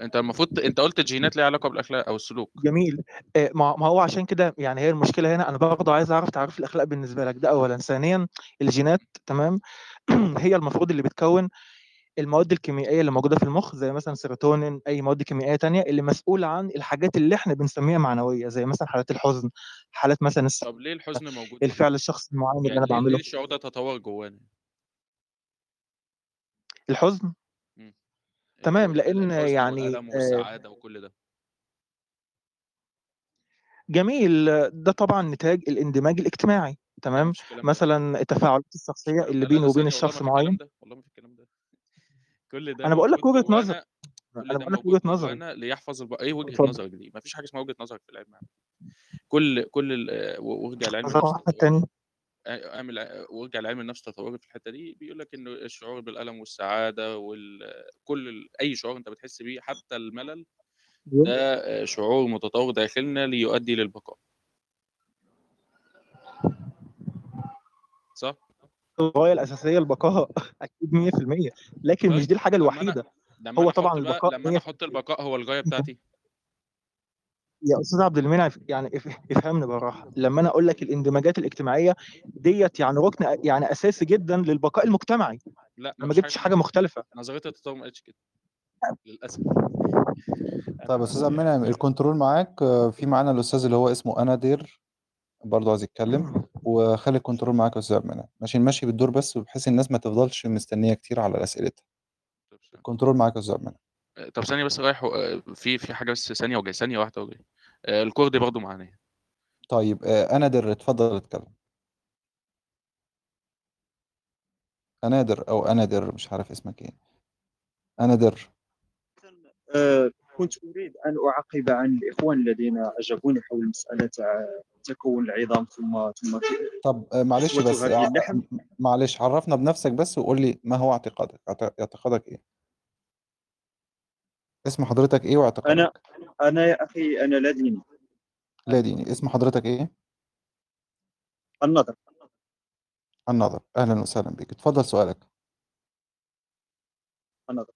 أنت المفروض أنت قلت الجينات ليها علاقة بالأخلاق أو السلوك. جميل. آه، ما هو عشان كده يعني هي المشكلة هنا أنا برضه عايز أعرف تعريف الأخلاق بالنسبة لك ده اولا. ثانيا الجينات تمام؟ هي المفروض اللي بتكون المواد الكيميائية اللي موجودة في المخ زي مثلا سيروتونين أي مواد كيميائية تانية اللي مسؤولة عن الحاجات اللي إحنا بنسميها معنوية زي مثلا حالات الحزن حالات مثلا الس- طب ليه الحزن موجود الفعل الشخص المعين اللي يعني أنا ليه, ليه بعمله الشعور ده تطور جوانا الحزن. تمام الحزن يعني والالم آه، والسعاده وكل ده. جميل ده طبعا نتاج الاندماج الاجتماعي لا تمام؟ مفيش الكلام ده. مثلا التفاعلات الشخصية اللي لا بيني وبين والله ما الشخص الكلام معين ده والله ما في الكلام ده. كل ده أنا بقول لك موجود وجهة نظر جوانا كل أنا ده بقول لك موجود وجهة نظري. جوانا ليحفظ الب... إيه وجهة اتفضل. نظرك دي مفيش حاجة اسمها وجهة نظرك في العلم كل كل ال- و- وارجع لعلم نظر النفس واحد تاني. أعمل وارجع لعلم النفس تطوري في الحتة دي بيقول لك إنه الشعور بالألم والسعادة وكل ال... أي شعور أنت بتحس بيه حتى الملل ده شعور متطور داخلنا ليؤدي للبقاء. صح؟ الغاية الأساسية البقاء أكيد 100% لكن مش طيب دي الحاجة الوحيدة. هو طبعا البقاء لما أنا 100% أحط البقاء هو الغاية بتاعتي؟ يا أستاذ عبد المنعم يعني إف- إفهمني بالراحة. لما أنا أقول لك الاندماجات الاجتماعية ديت يعني ركن يعني أساسي جدا للبقاء المجتمعي. لا أنا ما جبتش حاجة حاجة مختلفة. نظريه التطور ما قالتش كده. للأسف. طيب أستاذ عبد المنعم ال control معاك. في معانا الأستاذ اللي هو اسمه أنادير برضه عايز يتكلم. وخلي ال control معاك يا أستاذ عبد المنعم. ماشي نمشي بالدور بس بحيث الناس ما تفضلش مستنية كتير على أسئلتها. ال control معاك يا أستاذ عبد المنعم. طب ثانية بس رايح و- في في حاجة بس ثانية وجاي ثانية واحدة وجاي آه، الكورد برضه معانا. طيب آه، انادر اتفضل اتكلم. انادر أو انادر مش عارف اسمك إيه. انادر آه، كنت أريد أن أعقب عن الإخوان الذين أجابوني حول مسألة آه، تكون العظام ثم ثم طب آه، معلش بس ع- اللحم. معلش عرفنا بنفسك بس وقول لي ما هو اعتقادك. أعت- اعتقادك إيه؟ اسم حضرتك إيه واعتقادك أنا أنا يا أخي أنا لا ديني. لا ديني. اسم حضرتك إيه؟ النظر النظر أهلا وسهلا بك. اتفضل سؤالك. النظر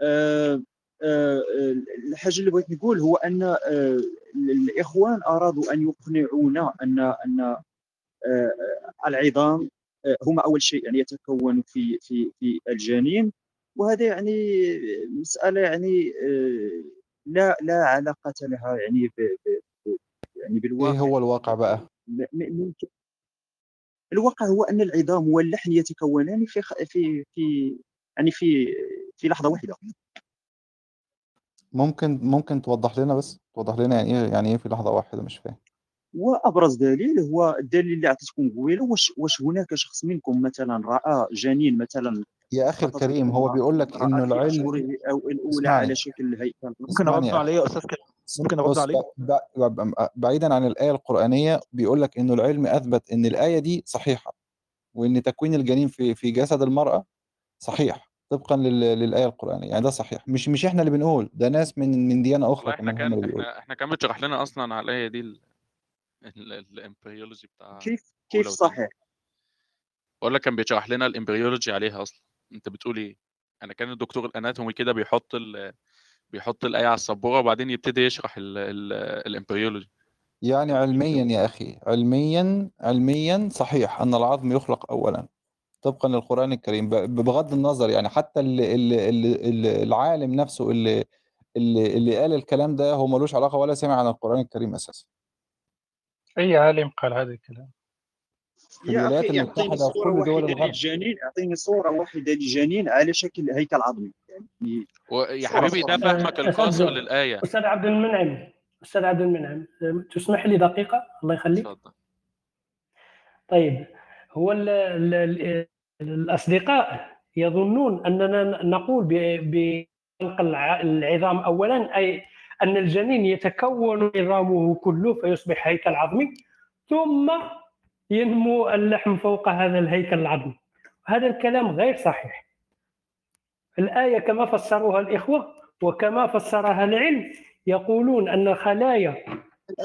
آه، آه، الحاجة اللي بغيت نقول هو أن آه، الإخوان أرادوا أن يقنعونا أن أن آه، العظام آه، هما أول شيء يعني يتكون في في في الجنين. وهذا يعني مسألة يعني آه، لا لا علاقة لها يعني ب ب- يعني إيه بالواقع. هو الواقع بقى؟ ممكن. الواقع هو أن العظام واللحم يتكونان في خ- في في يعني في في لحظة واحدة. ممكن ممكن توضح لنا بس؟ توضح لنا يعني إيه يعني إيه في لحظة واحدة؟ مش فاهم. وأبرز دليل هو الدليل اللي عطيتكم قبيلة واش واش هناك شخص منكم مثلا رأى جنين مثلا يا أخي الكريم هو بيقول لك إنه العلم أو الأولى اسمعني. على شكل هيكل ممكن أرد عليه يا أستاذ كريم؟ ممكن أرد عليه بعيدا عن الآية القرآنية بيقول لك إنه العلم أثبت إن الآية دي صحيحة وإن تكوين الجنين في في جسد المرأة صحيح طبقا لل- للآية القرآنية. يعني ده صحيح. مش مش إحنا اللي بنقول ده ناس من من ديانة أخرى إحنا كان إحنا إحنا كان متشرح لنا أصلا على الآية دي ال embryology بتاع كيف كيف صحيح؟ بقول لك كان بيشرح لنا ال embryology عليها أصلا. أنت بتقول إيه؟ أنا كان الدكتور ال anatomy كده بيحط ال... بيحط الآية على السبورة وبعدين يبتدي يشرح ال... ال... ال embryology. يعني علميا يا أخي علميا علميا صحيح أن العظم يخلق أولا. طبقا للقرآن الكريم ب- بغض النظر يعني حتى اللي العالم نفسه اللي اللي اللي قال الكلام ده هو ملوش علاقة ولا سمع عن القرآن الكريم أساسا. أي عالم قال هذا الكلام؟ في يا الولايات أخي وفي صورة دول واحدة الغرب. للجنين اعطيني صورة واحدة للجنين على شكل هيكل عظمي. يعني صورة حبيبي ده فهمك القاصر أستاذ للآية. أستاذ عبد المنعم أستاذ عبد المنعم تسمح لي دقيقة؟ الله يخليك. اتفضل طيب هو ال ال ال الأصدقاء يظنون أننا نقول ب- بخلق الع- العظام أولا أي أن الجنين يتكون عظامه كله فيصبح هيكل عظمي ثم ينمو اللحم فوق هذا الهيكل العظمي. هذا الكلام غير صحيح. الآية كما فسروها الإخوة وكما فسرها العلم يقولون أن خلايا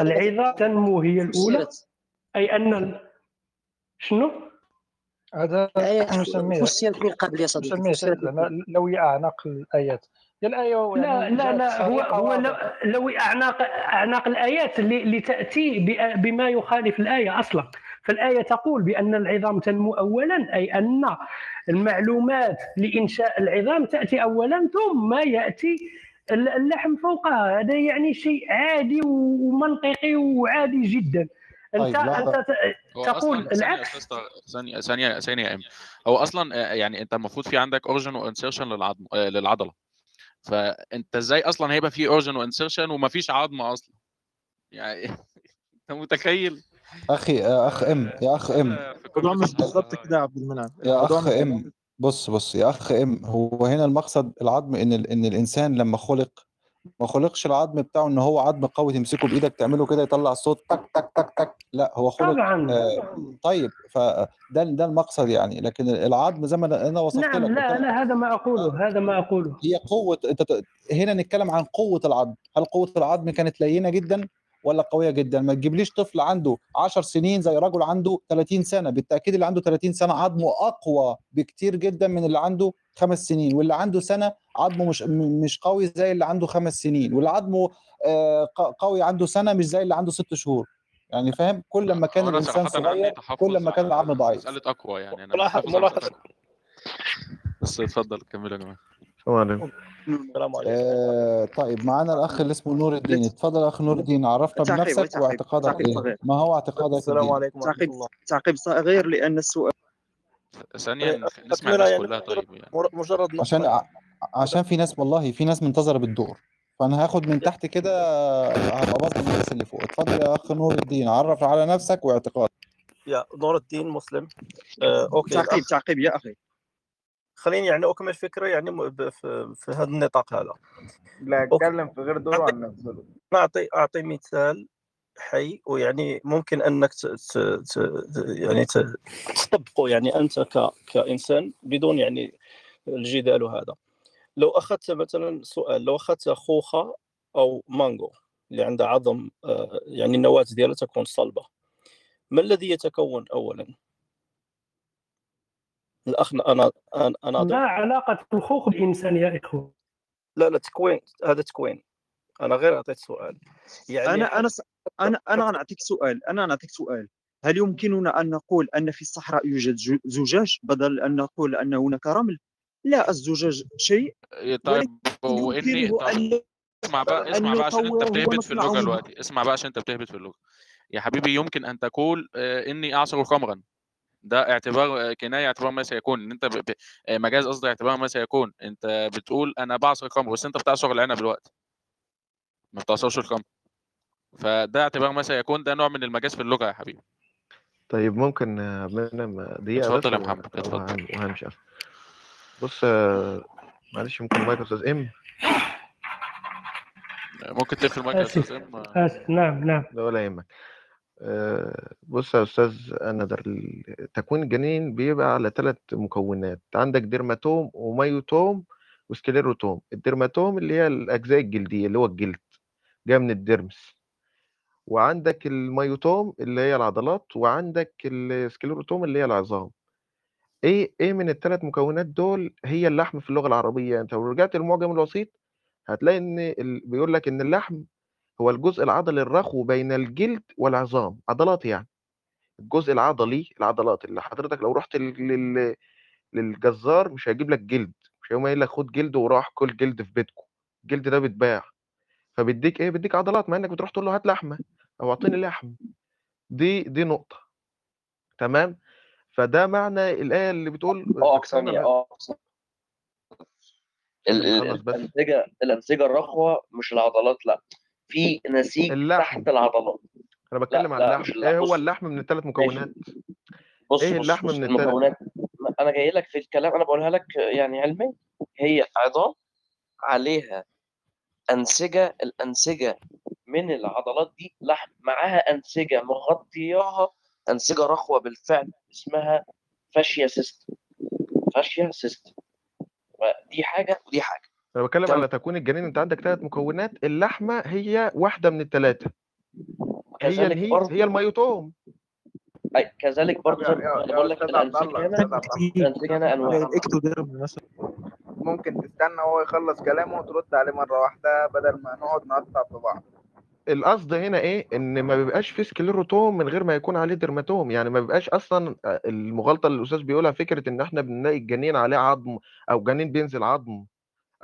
العظام تنمو هي الأولى فسرت أي أن ال- شنو؟ هذا نسميه فسرت من قبل يا صديقي. نسميه فسرت من لأن الايه لا لا لا هو هو لو, أعناق أعناق الآيات اللي, اللي تأتي ب- بما يخالف الآية أصلا. فالآية تقول بأن العظام تنمو اولا أي أن المعلومات لإنشاء العظام تأتي اولا ثم يأتي ال- اللحم فوقها. هذا يعني شيء عادي ومنطقي وعادي جدا. انت طيب. أنت تقول العكس. ثانية ثانية ثانية يا أم. هو أصلا آه، يعني أنت المفروض في عندك origin و insertion للعظم آه، للعضلة. فأنت إزاي أصلا هيبقى في origin و insertion ومفيش عظمة أصلا؟ يعني أنت متخيل؟ أخي يا أخ إم يا أخ إم. الموضوع مش بالظبط كده يا عبد المنعم. يا أخ إم بص بص يا أخ إم هو هنا المقصد العظم إن ال- إن الإنسان لما خلق ما خلقش العظم بتاعه إن هو عظم قوي تمسكه بإيدك تعمله كده يطلع صوت تك تك تك تك. لا هو خلق طبعا آه طيب فده ده المقصد يعني. لكن العظم زي ما أنا وصفت نعم لك لا لا هذا ما أقوله هذا ما أقوله. هي قوة أنت هنا نتكلم عن قوة العظم، هل قوة العظم كانت لينة جدا؟ ولا قوية جدا؟ ما تجيبليش طفل عنده 10 سنين زي رجل عنده 30 سنة، بالتأكيد اللي عنده 30 سنة عظمه أقوى بكتير جدا من اللي عنده خمس سنين، واللي عنده سنة عظمه مش مش قوي زي اللي عنده خمس سنين، واللي عظمه آه، ق- قوي عنده سنة مش زي اللي عنده ست شهور. يعني فاهم؟ كل لما كان عندي صغير كل ما كان العظم ضعيف. مسألة أقوى يعني أنا ملاحظ ملاحظ. بس اتفضل كملوا يا جماعة السلام عليكم السلام عليكم. آه طيب معانا الأخ اللي اسمه نور الدين. اتفضل يا أخ نور الدين عرفنا بنفسك واعتقادك إيه؟ ما هو اعتقادك السلام الديني عليكم تعقيب تعقيب صغير لأن السؤال ثانيا نسمع أكملها الناس يعني كلها مجرد طيب يعني. مجرد عشان عشان في ناس والله في ناس منتظرة بالدور. فأنا هاخد من تحت كده هبقى بظلم الناس اللي فوق. اتفضل يا أخ نور الدين عرف على نفسك واعتقادك. يا نور الدين مسلم. آه، أوكي. تعقيب تعقيب يا أخي. خليني يعني أكمل فكرة يعني في, في هذا النطاق هذا. لا أتكلم في غير دوره عن نفسه. أعطي أعطي مثال حي ويعني ممكن أنك ت... ت... ت... يعني ت... تطبقه يعني أنت ك... كإنسان بدون يعني الجدال وهذا. لو أخذت مثلا سؤال لو أخذت خوخة أو مانجو اللي عندها عظم آه، يعني النواة ديالها تكون صلبة ما الذي يتكون أولا؟ الأخ أنا أنا أنا ما علاقة الخوخ بالإنسان يا إخوة. لا لا تكوين هذا تكوين. أنا غير أعطيت سؤال. يعني أنا أنا س... أنا أنا نعطيك سؤال أنا نعطيك سؤال. هل يمكننا أن نقول أن في الصحراء يوجد زجاج بدل أن نقول أن هناك رمل؟ لا الزجاج شيء طيب وإني أن اسمع بقى اسمع بقى عشان أنت بتهبط في اللغة دلوقتي. اسمع بقى عشان أنت بتهبط في اللغة. يا حبيبي يمكن أن تقول آه، إني أعصر خمرا. ده اعتبار آه، كناية اعتبار ما سيكون إن أنت ب... ب... آه، مجاز قصدي اعتبار ما سيكون. أنت بتقول أنا بعصر خمر بس أنت بتعصر العنب دلوقتي. ما بتعصرش الخمر. فده اعتبار ما سيكون ده نوع من المجاز في اللغة يا حبيبي. طيب ممكن آه، دقيقة بس اتفضل يا محمد اتفضل. وهن- وهمشي أصلا. بص معلش ممكن المايك يا أستاذ إم؟ ممكن تقفل اسف أستاذ إم؟ أسف. نعم نعم. لا ولا يهمك. بص يا أنذر ال- تكوين الجنين بيبقى على ثلاث مكونات عندك dermatome و myotome و sclerotome. ال dermatome اللي هي الأجزاء الجلدية اللي هو الجلد جاي من ال dermis. وعندك ال myotome اللي هي العضلات وعندك ال sclerotome اللي هي العظام. إيه إيه من الثلاث مكونات دول هي اللحم في اللغة العربية؟ أنت لو رجعت للمعجم الوسيط هتلاقي إن ال... بيقول لك إن اللحم هو الجزء العضلي الرخو بين الجلد والعظام عضلات يعني. الجزء العضلي العضلات اللي حضرتك لو رحت لل... لل... للجزار مش هيجيب لك جلد مش هيقوم قايل لك خد جلد وراح كل جلد في بيتكم الجلد ده بيتباع. فبيديك إيه؟ بيديك عضلات مع إنك بتروح تقول له هات لحمة أو أعطيني لحم دي دي نقطة. تمام؟ فده معنى الآية اللي بتقول آه فكرنا ثانية ب... آه ال- ال- خلص بس. الأنسجة الأنسجة الرخوة مش العضلات لأ. في نسيج اللحم. تحت العضلات أنا بتكلم عن اللحم. إيه اللحم. هو بص. اللحم من الثلاث مكونات؟ بص إيه بص اللحم بص من الثلاث المكونات أنا جاي لك في الكلام أنا بقولها لك يعني علميا هي عظام عليها أنسجة. الأنسجة من العضلات دي لحم. معاها أنسجة مغطياها. أنسجة رخوة بالفعل اسمها fascia system fascia system دي حاجة ودي حاجة. أنا بتكلم على تكوين الجنين. أنت عندك ثلاث مكونات. اللحمة هي واحدة من الثلاثه هي كذلك الهيت برضه هي ال myotome أي كذلك برضه يا زي ما يا أنا بقول لك الله هنا مثلا. ممكن تستنى وهو يخلص كلامه وترد عليه مرة واحدة بدل ما نقعد نقطع في بعض. القصد هنا إيه؟ إن ما بيبقاش في sclerotome من غير ما يكون عليه dermatome يعني ما بيبقاش أصلا آه، المغالطة اللي الأستاذ بيقولها فكرة إن إحنا بنلاقي الجنين عليه عظم أو جنين بينزل عظم.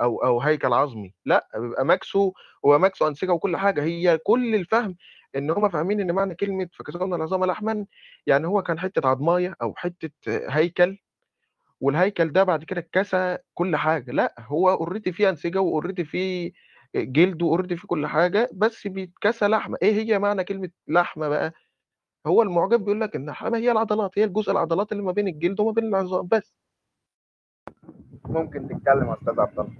أو أو هيكل عظمي لأ بيبقى مكسو هو مكسو أنسجة وكل حاجة هي كل الفهم إن هم فاهمين إن معنى كلمة فكسونا العظام لحما يعني هو كان حتة عظمايه أو حتة هيكل والهيكل ده بعد كده اتكسى كل حاجة لأ هو already فيه أنسجة و already فيه جلد و already فيه كل حاجة بس بيتكسى لحمة. إيه هي معنى كلمة لحمة بقى؟ هو المعجم بيقول لك إن اللحمه هي العضلات هي الجزء العضلات اللي ما بين الجلد وما بين العظام بس. ممكن تتكلم يا أستاذ عبد الله.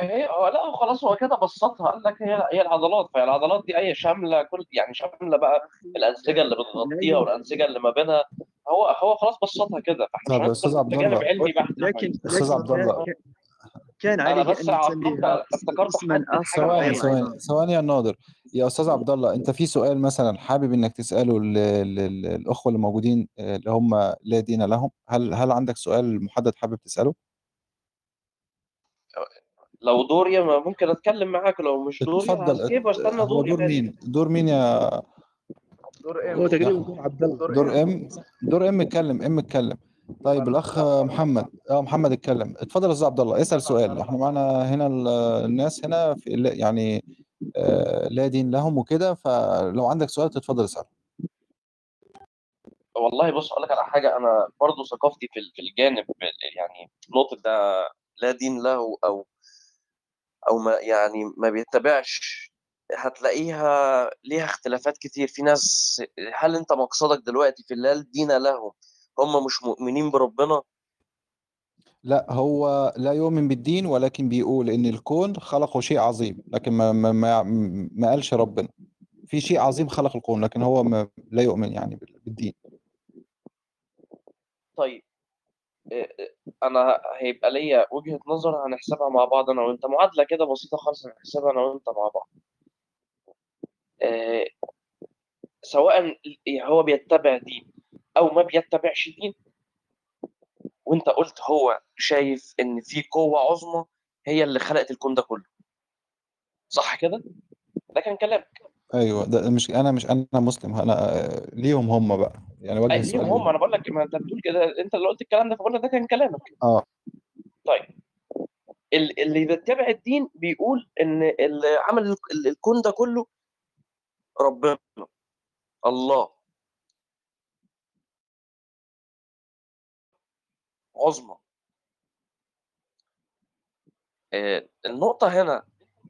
هي هو لا هو خلاص هو كده بسطها. قال لك هي هي العضلات. فهي العضلات دي أي شاملة كل يعني شاملة بقى الأنسجة اللي بتغطيها والأنسجة اللي ما بينها. هو هو خلاص بسطها كده. فإحنا مش طب هندخل عبد الله علمي بحت لكن أستاذ عبد الله. كان بس أن تسميها أفتكرت ثواني ثواني ثواني يا ناظر. يا أستاذ عبد الله أنت في سؤال مثلا حابب إنك تسأله لل- لل- للاخوه اللي موجودين آه، اللي هم لا دين لهم. هل هل عندك سؤال محدد حابب تسأله؟ لو دوري ما ممكن أتكلم معاك. لو مش دوري اتفضل. هسكيب واستنى هو دوري دور مين؟ دور مين يا دور إم. هو تقريبا دور عبد الله. دور إم. دور إم اتكلم إم اتكلم. طيب الأخ محمد. آه محمد اتكلم. اتفضل يا أستاذ عبد الله. اسأل سؤال. إحنا معانا هنا ال- الناس هنا في يعني آه، لا دين لهم وكده فلو عندك سؤال تتفضل اسال والله بص أقول لك على حاجة. أنا برضو ثقافتي في في الجانب يعني نقطة ده لا دين له أو أو ما يعني ما بيتبعش هتلاقيها ليها اختلافات كتير. في ناس هل أنت مقصدك دلوقتي في لا دين لهم هم مش مؤمنين بربنا؟ لا هو لا يؤمن بالدين ولكن بيقول إن الكون خلقه شيء عظيم لكن ما ما ما, ما قالش ربنا. في شيء عظيم خلق الكون لكن هو ما لا يؤمن يعني بال- بالدين. طيب أنا هيبقى ليا وجهة نظر هنحسبها مع بعض أنا وأنت. معادلة كده بسيطة خالص هنحسبها أنا وأنت مع بعض. سواء هو بيتبع دين. أو ما بيتبعش دين. وأنت قلت هو شايف إن في قوة عظمى هي اللي خلقت الكون ده كله. صح كده؟ ده كان كلامك. أيوه ده مش أنا مش أنا مسلم أنا آه، ليهم هم بقى. يعني وجه السؤال ليهم هم. أنا بقول لك ما أنت بتقول كده أنت اللي قلت الكلام ده فقلنا ده كان كلامك. آه. طيب. ال- اللي بيتبع الدين بيقول إن اللي عمل ال- الكون ده كله ربنا. الله. عظمى آه، النقطة هنا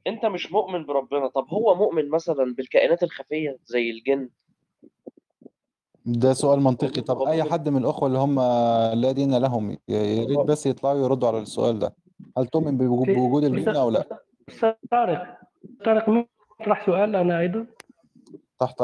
انت مش مؤمن بربنا طب هو مؤمن مثلا بالكائنات الخفية زي الجن ده سؤال منطقي طب اي حد من الاخوه اللي هم لا دين لهم يا ريت بس يطلعوا يردوا على السؤال ده هل تؤمن بوجود الجن أو لا طارق طارق ممكن اطرح سؤال أنا أيضا تحت